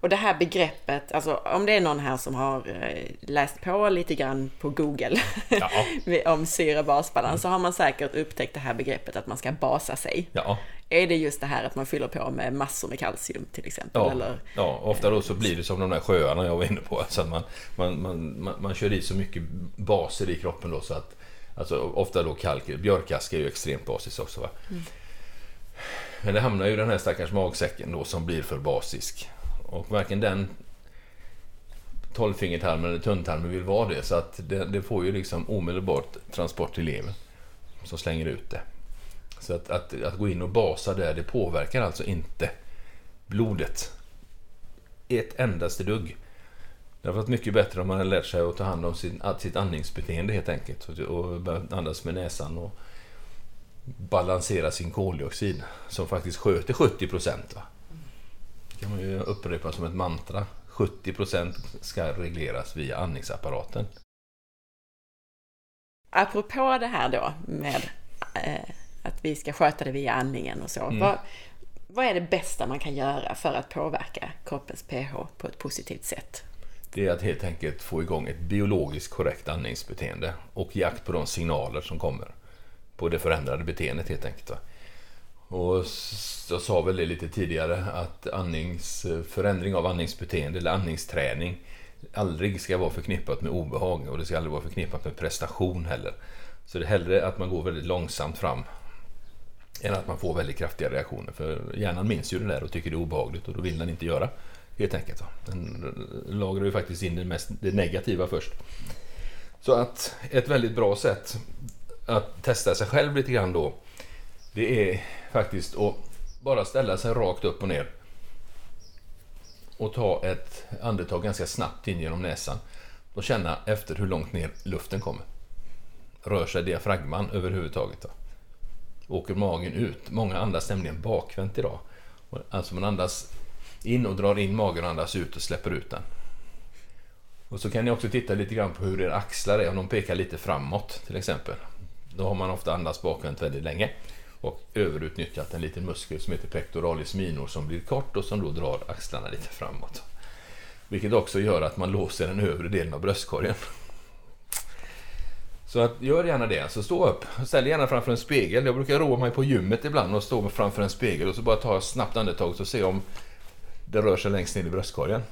Och det här begreppet, alltså om det är någon här som har eh, läst på lite grann på Google ja. *laughs* om syra-basbalans mm. så har man säkert upptäckt det här begreppet att man ska basa sig. Ja. Är det just det här att man fyller på med massor med kalcium till exempel? Ja, eller? ja ofta då så blir det som de där sjöarna jag var inne på. Alltså att man, man, man, man, man kör i så mycket baser i kroppen då så att Alltså ofta då kalk, björkaska är ju extremt basiskt också. Va? Mm. Men det hamnar ju den här stackars magsäcken då som blir för basisk. Och varken den tolvfingertarmen eller tunntarmen vill vara det. Så att det, det, får ju liksom omedelbart transport till levern som slänger ut det. Så att, att, att, gå in och basa där, det påverkar alltså inte blodet ett endaste dugg. Det har varit mycket bättre om man hade lärt sig att ta hand om sin, sitt andningsbeteende helt enkelt. Och, andas med näsan och balansera sin koldioxid som faktiskt sköter 70 procent Det kan man ju upprepa som ett mantra. 70 procent ska regleras via andningsapparaten. Apropå det här då med eh, att vi ska sköta det via andningen och så. Mm. Vad, vad är det bästa man kan göra för att påverka kroppens pH på ett positivt sätt? Det är att helt enkelt få igång ett biologiskt korrekt andningsbeteende och jakt på de signaler som kommer på det förändrade beteendet helt enkelt. Och jag sa väl det lite tidigare att andnings, förändring av andningsbeteende eller andningsträning aldrig ska vara förknippat med obehag och det ska aldrig vara förknippat med prestation heller. Så det är hellre att man går väldigt långsamt fram än att man får väldigt kraftiga reaktioner. För hjärnan minns ju det där och tycker det är obehagligt och då vill den inte göra. Helt enkelt. Den lagrar ju faktiskt in det, mest, det negativa först. Så att ett väldigt bra sätt att testa sig själv lite grann då det är faktiskt att bara ställa sig rakt upp och ner och ta ett andetag ganska snabbt in genom näsan och känna efter hur långt ner luften kommer. Rör sig diafragman överhuvudtaget? Då? Åker magen ut? Många andas nämligen bakvänt idag. Alltså man andas in och drar in magen och andas ut och släpper ut den. Och så kan ni också titta lite grann på hur era axlar är, om de pekar lite framåt till exempel. Då har man ofta andats bakvänt väldigt länge och överutnyttjat en liten muskel som heter pectoralis minor som blir kort och som då drar axlarna lite framåt. Vilket också gör att man låser den övre delen av bröstkorgen. Så att, gör gärna det. Så stå upp. Ställ gärna framför en spegel. Jag brukar roa mig på gymmet ibland och stå framför en spegel och så bara ta ett snabbt andetag och se om det rör sig längst ner i bröstkorgen.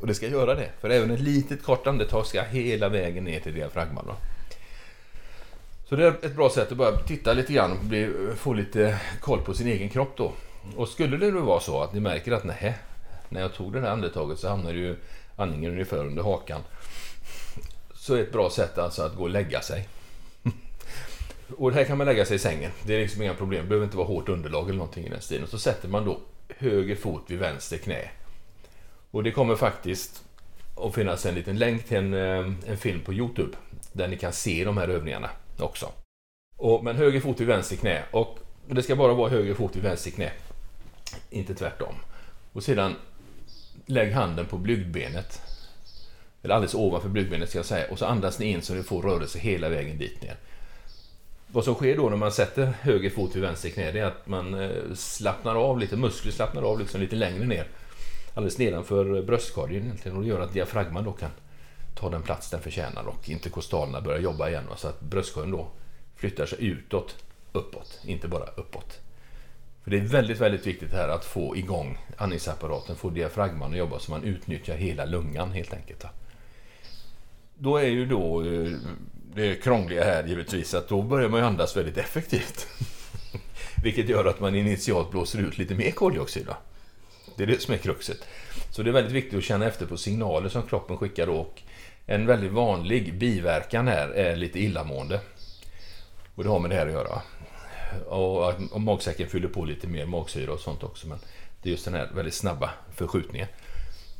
Och det ska göra det. För även ett litet kort andetag ska hela vägen ner till diafragman. Så det är ett bra sätt att börja titta lite grann och bli, få lite koll på sin egen kropp då. Och skulle det nu vara så att ni märker att nej, när jag tog det där andetaget så hamnade ju andningen ungefär under hakan. Så är ett bra sätt alltså att gå och lägga sig. *laughs* Och här kan man lägga sig i sängen. Det är liksom inga problem. Det behöver inte vara hårt underlag eller någonting i den stilen. Och så sätter man då höger fot vid vänster knä. Och det kommer faktiskt att finnas en liten länk till en, eh, en film på Youtube där ni kan se de här övningarna också. Och, men höger fot vid vänster knä och det ska bara vara höger fot vid vänster knä. Inte tvärtom. Och sedan lägg handen på blygdbenet. Eller alldeles ovanför blygdbenet ska jag säga. Och så andas ni in så ni får rörelse hela vägen dit ner. Vad som sker då när man sätter höger fot vid vänster knä det är att man eh, slappnar av lite, muskler slappnar av liksom lite längre ner. Alldeles nedanför bröstkorgen egentligen och det gör att diafragman då kan ta den plats den förtjänar och interkostalerna börjar jobba igen. Så att bröstkorgen då flyttar sig utåt, uppåt, inte bara uppåt. För Det är väldigt, väldigt viktigt här att få igång andningsapparaten, få diafragman att jobba så man utnyttjar hela lungan helt enkelt. Då är ju då eh, det krångliga här givetvis att då börjar man ju andas väldigt effektivt. *laughs* Vilket gör att man initialt blåser ut lite mer koldioxid. Det är det som är kruxet. Så det är väldigt viktigt att känna efter på signaler som kroppen skickar då och en väldigt vanlig biverkan här är lite illamående. Och det har med det här att göra. Och, och magsäcken fyller på lite mer magsyra och sånt också. Men det är just den här väldigt snabba förskjutningen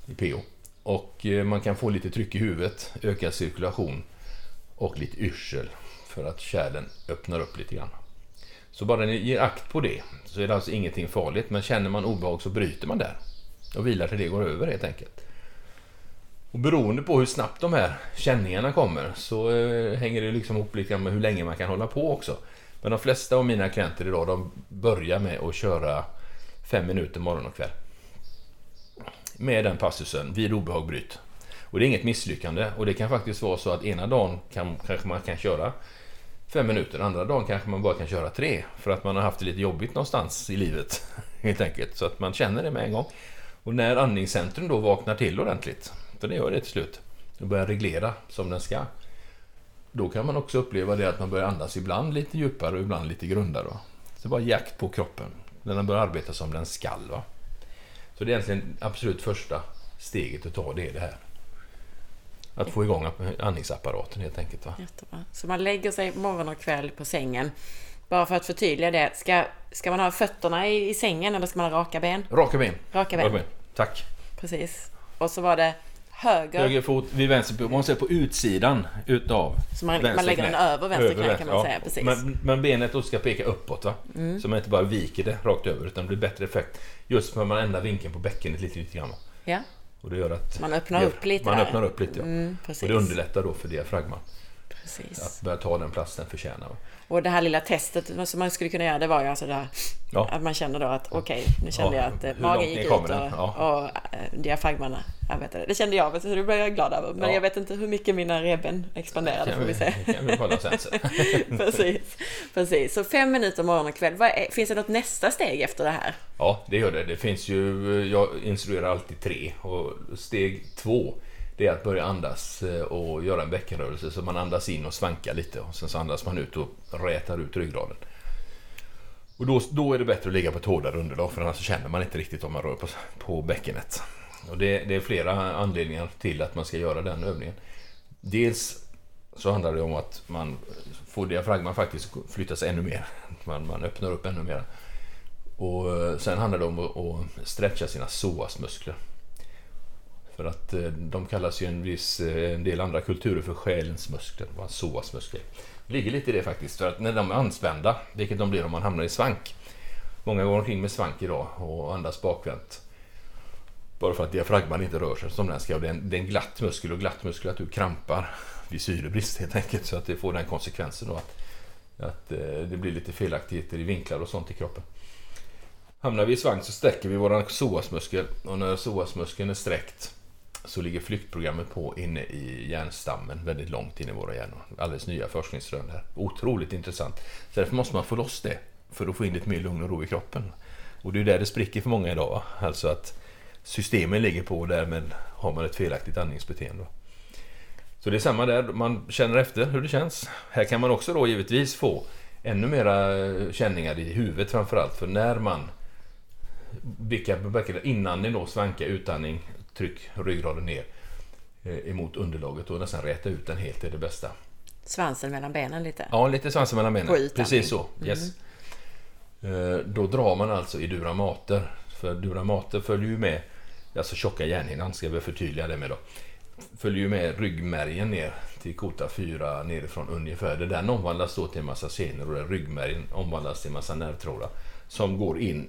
i PO och eh, man kan få lite tryck i huvudet, ökad cirkulation och lite yrsel för att kärlen öppnar upp lite grann. Så bara ni ger akt på det så är det alltså ingenting farligt. Men känner man obehag så bryter man där och vilar till det går över helt enkelt. Och beroende på hur snabbt de här känningarna kommer så eh, hänger det liksom ihop lite med hur länge man kan hålla på också. Men de flesta av mina klienter idag de börjar med att köra fem minuter morgon och kväll. Med den passusen, vid obehag bryt. Och det är inget misslyckande och det kan faktiskt vara så att ena dagen kan, kanske man kan köra fem minuter, andra dagen kanske man bara kan köra tre. För att man har haft det lite jobbigt någonstans i livet. *laughs* Helt enkelt. Så att man känner det med en gång. Och när andningscentrum då vaknar till ordentligt, för det gör det till slut, och börjar reglera som den ska. Då kan man också uppleva det att man börjar andas ibland lite djupare och ibland lite grundare. Så det är bara jakt på kroppen. När den börjar arbeta som den skall. Va? Så det är egentligen absolut första steget att ta, det är det här. Att få igång andningsapparaten helt enkelt. Va? Jättebra. Så man lägger sig morgon och kväll på sängen. Bara för att förtydliga det. Ska, ska man ha fötterna i, i sängen eller ska man ha raka ben? Raka ben. Raka ben. Raka ben. Tack. Precis. Och så var det höger... Höger fot vid vänster, man säger på utsidan utav Så man, man lägger den över vänster knä kan man ja. säga. Precis. Men, men benet då ska peka uppåt va? Mm. Så man inte bara viker det rakt över utan det blir bättre effekt. Just för att man ändrar vinkeln på bäckenet lite, lite grann. Ja. Och det gör att... Man öppnar upp lite Man där. öppnar upp lite ja. Mm, och det underlättar då för diafragman. Precis. Att börja ta den plats den förtjänar. Och det här lilla testet som man skulle kunna göra det var ju alltså det här, ja. att man känner då att okej, okay, nu kände ja. jag att eh, magen gick ut och, ja. och äh, diafragman arbetade. Det kände jag, så det blev jag glad över. Men jag vet inte hur mycket mina reben expanderade får vi se. kan vi kolla sen. *laughs* precis, precis. Så fem minuter morgon och kväll. Är, finns det något nästa steg efter det här? Ja, det gör det. Det finns ju, jag instruerar alltid tre och steg två det är att börja andas eh, och göra en bäckenrörelse så man andas in och svankar lite och sen så andas man ut och rätar ut ryggraden. Och då, då är det bättre att ligga på ett hårdare underlag för annars känner man inte riktigt om man rör på, på bäckenet. Och det, det är flera anledningar till att man ska göra den övningen. Dels så handlar det om att man får diafragman faktiskt flytta sig ännu mer. Man, man öppnar upp ännu mer. Och eh, sen handlar det om att, att stretcha sina psoasmuskler. För att eh, de kallas ju en viss, eh, en del andra kulturer för själens muskler, psoasmuskler. Det ligger lite i det faktiskt, för att när de är anspända, vilket de blir om man hamnar i svank. Många går omkring med svank idag och andas bakvänt. Bara för att diafragman inte rör sig som den ska. Och det, är en, det är en glatt muskel och glatt muskulatur krampar vid syrebrist helt enkelt. Så att det får den konsekvensen då att, att eh, det blir lite felaktigheter i vinklar och sånt i kroppen. Hamnar vi i svank så sträcker vi våran psoasmuskel och när psoasmuskeln är sträckt så ligger flyktprogrammet på inne i hjärnstammen väldigt långt in i våra hjärnor. Alldeles nya forskningsrön här. Otroligt intressant. Så därför måste man få loss det för att få in lite mer lugn och ro i kroppen. Och det är där det spricker för många idag. Alltså att systemen ligger på och därmed har man ett felaktigt andningsbeteende. Så det är samma där, man känner efter hur det känns. Här kan man också då givetvis få ännu mera eh, känningar i huvudet framförallt. För när man vilka innan ni då svankar utandning tryck ryggraden ner eh, emot underlaget och nästan räta ut den helt är det bästa. Svansen mellan benen lite? Ja, lite svansen mellan benen. Precis så. Mm. Yes. Mm. Då drar man alltså i duramater. För duramater följer ju med, alltså tjocka hjärnhinnan ska vi förtydliga det med då. Följer ju med ryggmärgen ner till kota 4 nerifrån ungefär. Det den omvandlas då till en massa senor och ryggmärgen omvandlas till en massa nervtrådar som går in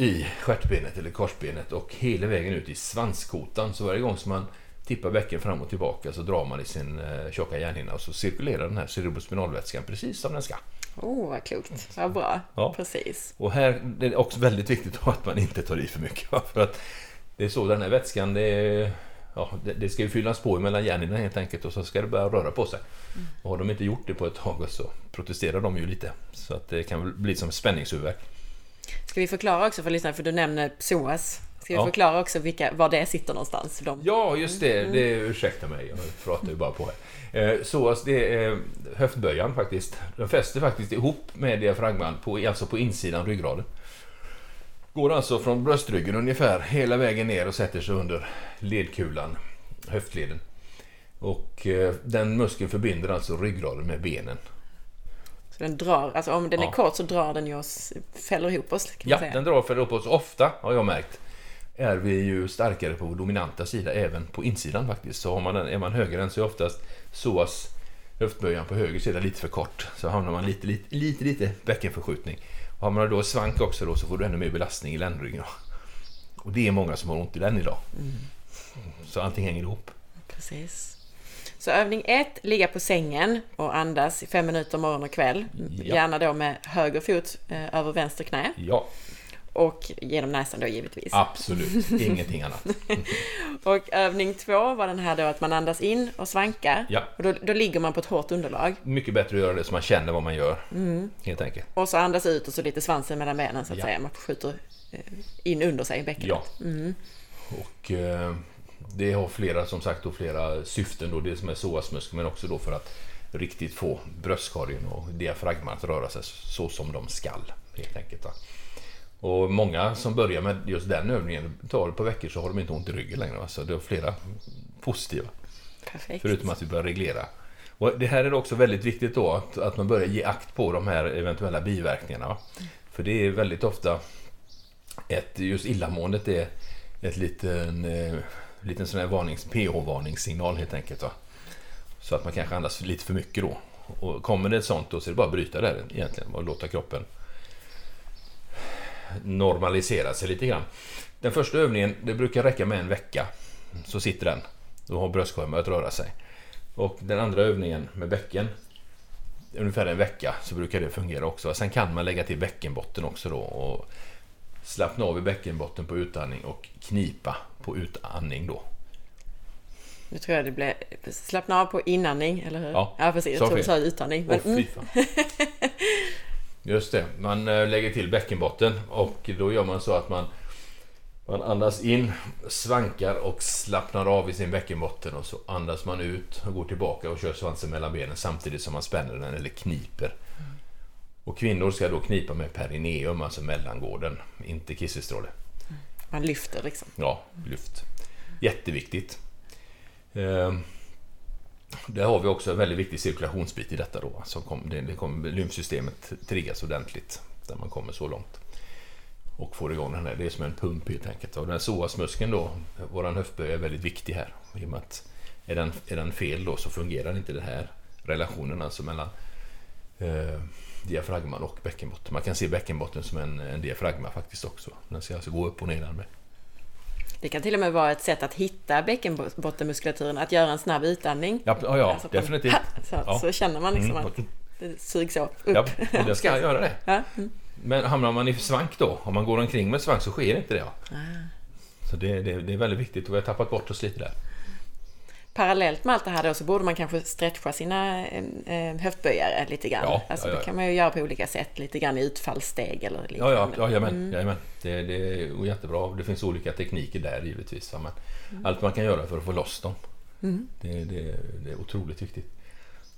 i stjärtbenet eller korsbenet och hela vägen ut i svanskotan. Så varje gång som man tippar bäcken fram och tillbaka så drar man i sin eh, tjocka hjärnhinna och så cirkulerar den här cerebrospinalvätskan precis som den ska. Oh, vad klokt. Vad bra. Ja. Precis. Och här det är det också väldigt viktigt att man inte tar i för mycket. *laughs* För att det är så den här vätskan, det, är, ja, det, det ska ju fyllas på mellan hjärnorna helt enkelt och så ska det börja röra på sig. Mm. Och har de inte gjort det på ett tag så protesterar de ju lite. Så att det kan bli som spänningshuvudvärk. Ska vi förklara också för lyssnarna, för du nämner psoas. Ska vi ja. förklara också vilka, var det sitter någonstans? De... Ja, just det. Mm. det. Ursäkta mig, jag pratar ju bara på här. Eh, psoas, det är höftböjan faktiskt. Den fäster faktiskt ihop med diafragman, på, alltså på insidan ryggraden. Går alltså från bröstryggen ungefär hela vägen ner och sätter sig under ledkulan, höftleden. Och eh, den muskeln förbinder alltså ryggraden med benen. Så den drar, alltså om den är kort så drar den ju oss, fäller ihop oss. ja, den drar och fäller ihop oss ofta har jag märkt. är vi ju starkare på vår dominanta sida även på insidan faktiskt. Så har man, är man högerhänt så är oftast psoas höftböjan på höger sida lite för kort. Så hamnar man lite, lite, lite, lite bäckenförskjutning. Och har man då svank också då så får du ännu mer belastning i ländryggen. Och det är många som har ont i den idag. Mm. Så allting hänger ihop. Precis. Så övning ett, ligga på sängen och andas i fem minuter morgon och kväll. Ja. Gärna då med höger fot eh, över vänster knä. Ja. Och genom näsan då givetvis. Absolut, *laughs* ingenting annat. och övning två var den här då att man andas in och svankar. Ja. Och då, då ligger man på ett hårt underlag. Mycket bättre att göra det så man känner vad man gör. Mm. Helt enkelt. Och så andas ut och så lite svansen mellan benen så att ja. säga. Man skjuter eh, in under sig i bäckenet. Ja. Mm. Och eh, det har flera, som sagt, då, flera syften. Då, det som är psoasmuskeln men också då för att riktigt få bröstkorgen och diafragman att röra sig så som de skall. Helt enkelt. Va? Och många som börjar med just den övningen, tar ett par veckor så har de inte ont i ryggen längre. Så det är flera positiva. Perfekt. Förutom att vi börjar reglera. Och det här är också väldigt viktigt då att, att man börjar ge akt på de här eventuella biverkningarna. Mm. För det är väldigt ofta ett, just illamåendet är ett liten, eh, liten sån här varnings, pH-varningssignal helt enkelt. Va? Så att man kanske andas lite för mycket då. Och kommer det ett sånt då så är det bara att bryta där egentligen och låta kroppen normalisera sig lite grann. Den första övningen, det brukar räcka med en vecka. Så sitter den. Då har bröstkorgen börjat röra sig. Och den andra övningen med bäcken, ungefär en vecka så brukar det fungera också. Sen kan man lägga till bäckenbotten också då och slappna av i bäckenbotten på utandning och knipa på utandning då. Nu tror jag det blev slappna av på inandning, eller hur? Ja, ja precis. Jag tror du sa utandning. Men, oh, Just det, man eh, lägger till bäckenbotten och då gör man så att man, man andas in, svankar och slappnar av i sin bäckenbotten och så andas man ut och går tillbaka och kör svansen mellan benen samtidigt som man spänner den eller kniper. Och kvinnor ska då knipa med perineum, alltså mellangården, inte kissestråle. Man lyfter liksom? Ja, lyft. Jätteviktigt. Ehm, där har vi också en väldigt viktig cirkulationsbit i detta då. Alltså kom, det, det kommer, lymfsystemet triggas ordentligt när man kommer så långt. Och får igång den här, det är som en pump helt enkelt. Och den här psoasmuskeln då, våran höftböj är väldigt viktig här. I och med att är den, är den fel då så fungerar inte den här relationen alltså mellan eh, diafragman och bäckenbotten. Man kan se bäckenbotten som en, en diafragma faktiskt också. Den ska alltså gå upp och ner med. Det kan till och med vara ett sätt att hitta bäckenbottenmuskulaturen, att göra en snabb utandning. Ja, ja, ja alltså definitivt. *laughs* Så, ja. så, känner man liksom mm. att det sugs upp. Ja, och det ska göra det. Ja. Mm. Men hamnar man i svank då, om man går omkring med svank så sker inte det. Ja. Ah. Så det, det, det, är väldigt viktigt och vi har tappat bort oss lite där parallellt med allt det här då så borde man kanske stretcha sina eh, höftböjare lite grann. Ja, alltså, ja, ja. Det kan man ju göra på olika sätt, lite grann i utfallssteg eller liknande. Ja, ja, jajamän, mm. jajamän. Det, det är jättebra. Det finns olika tekniker där givetvis. Men mm. Allt man kan göra för att få loss dem. Mm. Det, det, det, är otroligt viktigt.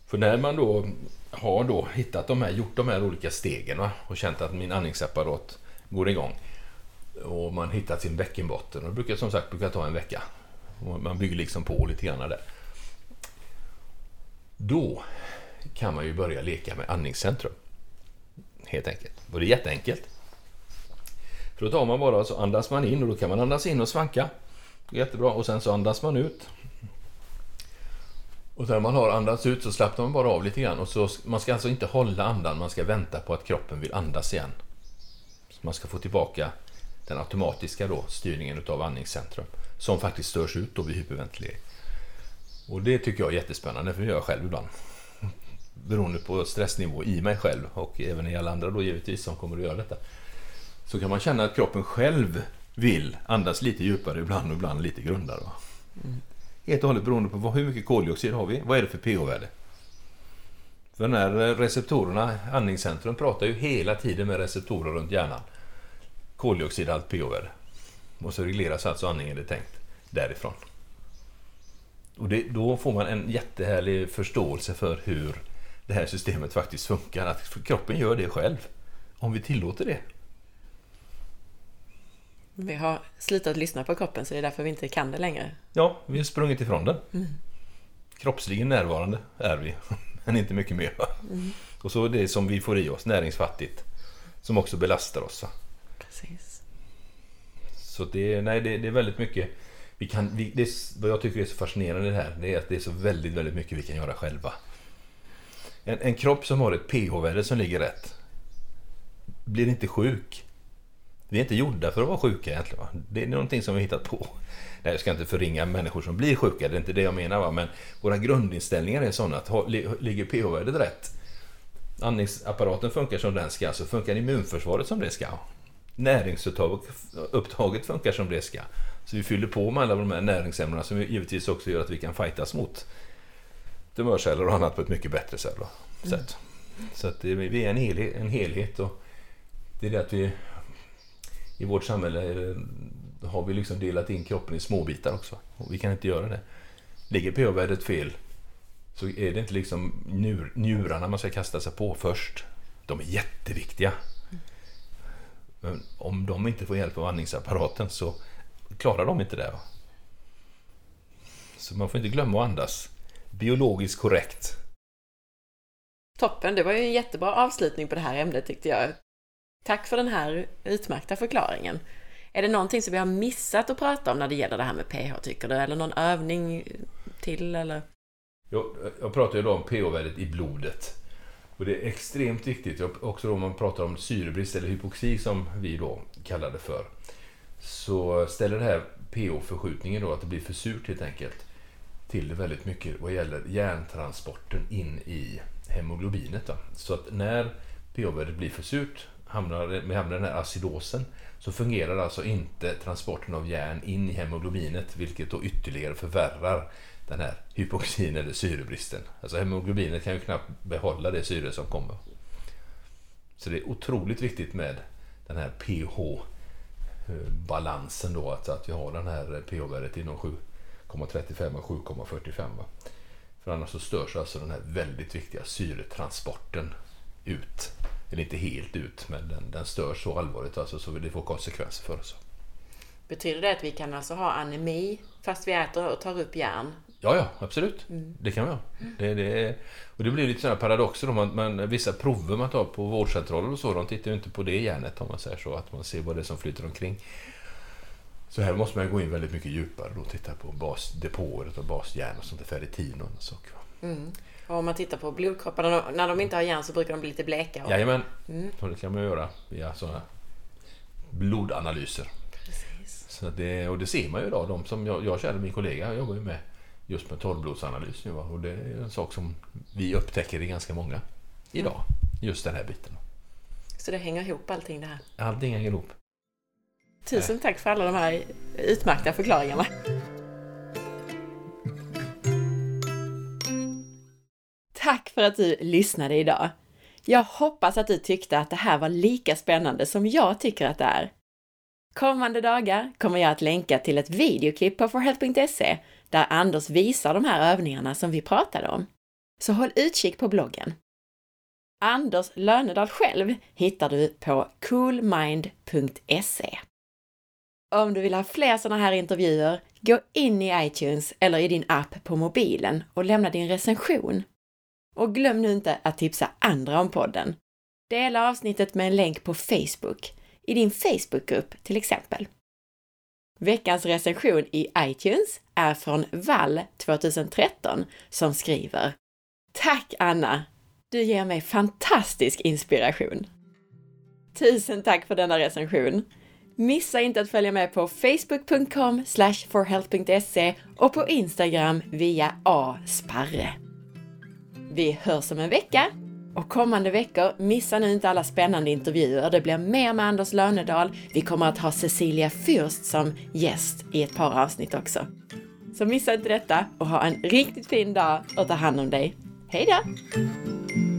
För när man då har då hittat de här, gjort de här olika stegen va, och känt att min andningsapparat går igång och man hittat sin bäckenbotten. Och det brukar som sagt brukar ta en vecka man bygger liksom på lite grann där. Då kan man ju börja leka med andningscentrum. Helt enkelt. Och det är jätteenkelt. För då tar man bara så andas man in och då kan man andas in och svanka. Jättebra. Och sen så andas man ut. Och när man har andats ut så slappnar man bara av lite grann. Och så, man ska alltså inte hålla andan, man ska vänta på att kroppen vill andas igen. Så man ska få tillbaka den automatiska då, styrningen utav andningscentrum som faktiskt störs ut då vid hyperventilering. Och det tycker jag är jättespännande, för det gör jag själv ibland. *laughs* Beroende på stressnivå i mig själv och även i alla andra då givetvis som kommer att göra detta. Så kan man känna att kroppen själv vill andas lite djupare ibland och ibland lite grundare. Mm. Helt och hållet beroende på hur mycket koldioxid har vi? Vad är det för pH-värde? För den här receptorerna, andningscentrum, pratar ju hela tiden med receptorer runt hjärnan. Koldioxidhalt, pH-värde. Och så regleras alltså andningen, det tänkt, därifrån. Och det, då får man en jättehärlig förståelse för hur det här systemet faktiskt funkar. Att kroppen gör det själv. Om vi tillåter det. Vi har slutat lyssna på kroppen så det är därför vi inte kan det längre. Ja, vi har sprungit ifrån den. Mm. Kroppsligen närvarande är vi, *laughs* men inte mycket mer. Mm. Och så det som vi får i oss, näringsfattigt, som också belastar oss. Så det, nej, det, det är väldigt mycket vi kan, vi, det, vad jag tycker är så fascinerande i det här, det är att det är så väldigt, väldigt mycket vi kan göra själva. En, en kropp som har ett pH-värde som ligger rätt blir inte sjuk. Vi är inte gjorda för att vara sjuka egentligen. Va? Det är någonting som vi hittat på. Nej, jag ska inte förringa människor som blir sjuka, det är inte det jag menar. Va? Men våra grundinställningar är sådana att ligger pH-värdet rätt, andningsapparaten funkar som den ska, så funkar immunförsvaret som det ska. Näringsupptaget funkar som det ska. Så vi fyller på med alla de här näringsämnena som givetvis också gör att vi kan fightas mot tumörceller och annat på ett mycket bättre sätt. Mm. Så att det, vi är en helhet, en helhet och det är det att vi i vårt samhälle har vi liksom delat in kroppen i småbitar också. Och vi kan inte göra det. Ligger pH-värdet fel så är det inte liksom njur, njurarna man ska kasta sig på först. De är jätteviktiga. Men om de inte får hjälp av andningsapparaten så klarar de inte det. Så man får inte glömma att andas biologiskt korrekt. Toppen, det var ju en jättebra avslutning på det här ämnet tyckte jag. Tack för den här utmärkta förklaringen. Är det någonting som vi har missat att prata om när det gäller det här med pH tycker du? Eller någon övning till eller? Jag, jag pratar ju då om pH-värdet i blodet. Och det är extremt viktigt, också om man pratar om syrebrist eller hypoxi som vi då kallar det för. Så ställer det här pH-förskjutningen då, att det blir för surt helt enkelt, till det väldigt mycket vad gäller järntransporten in i hemoglobinet. Då. Så att när pH-värdet blir för surt, hamnar, vi hamnar den här acidosen, så fungerar alltså inte transporten av järn in i hemoglobinet, vilket då ytterligare förvärrar den här hypoxin eller syrebristen. Alltså hemoglobinet kan ju knappt behålla det syre som kommer. Så det är otroligt viktigt med den här pH balansen då, att, att vi har den här pH-värdet inom 7,35 och 7,45. För annars så störs alltså den här väldigt viktiga syretransporten ut. Eller inte helt ut, men den, den störs så allvarligt alltså, så det får konsekvenser för oss. Betyder det att vi kan alltså ha anemi fast vi äter och tar upp järn? Ja, ja, absolut. Mm. Det kan vi ha. Det, det, och det blir lite sådana paradoxer då. Man, man, vissa prover man tar på vårdcentraler och så, de tittar ju inte på det järnet om man säger så, att man ser vad det är som flyter omkring. Så här måste man gå in väldigt mycket djupare och titta på basdepåer och basjärn och sånt, ferritin och saker. Mm. Och om man tittar på blodkropparna, när de inte har järn så brukar de bli lite bleka. Och... Jajamän, mm. det kan man göra via sådana blodanalyser. Precis. Så det, och det ser man ju idag, de som jag, jag känner, min kollega jobbar ju med just med torrblodanalys nu. Och det är en sak som vi upptäcker i ganska många idag. Mm. Just den här biten. Så det hänger ihop allting det här? Allting hänger ihop. Tusen tack för alla de här utmärkta förklaringarna. Tack för att du lyssnade idag. Jag hoppas att du tyckte att det här var lika spännande som jag tycker att det är. Kommande dagar kommer jag att länka till ett videoklipp på forhealth.se där Anders visar de här övningarna som vi pratade om. Så håll utkik på bloggen. Anders Lönedal själv hittar du på coolmind.se. Om du vill ha fler sådana här intervjuer, gå in i iTunes eller i din app på mobilen och lämna din recension. Och glöm nu inte att tipsa andra om podden. Dela avsnittet med en länk på Facebook, i din Facebookgrupp till exempel. Veckans recension i iTunes är från VAL 2013 som skriver Tack Anna! Du ger mig fantastisk inspiration! Tusen tack för denna recension! Missa inte att följa med på facebook.com forhealth.se och på Instagram via asparre. Vi hörs om en vecka och kommande veckor, missa nu inte alla spännande intervjuer. Det blir mer med Anders Lönedal. Vi kommer att ha Cecilia Fürst som gäst i ett par avsnitt också. Så missa inte detta och ha en riktigt fin dag och ta hand om dig. Hej då!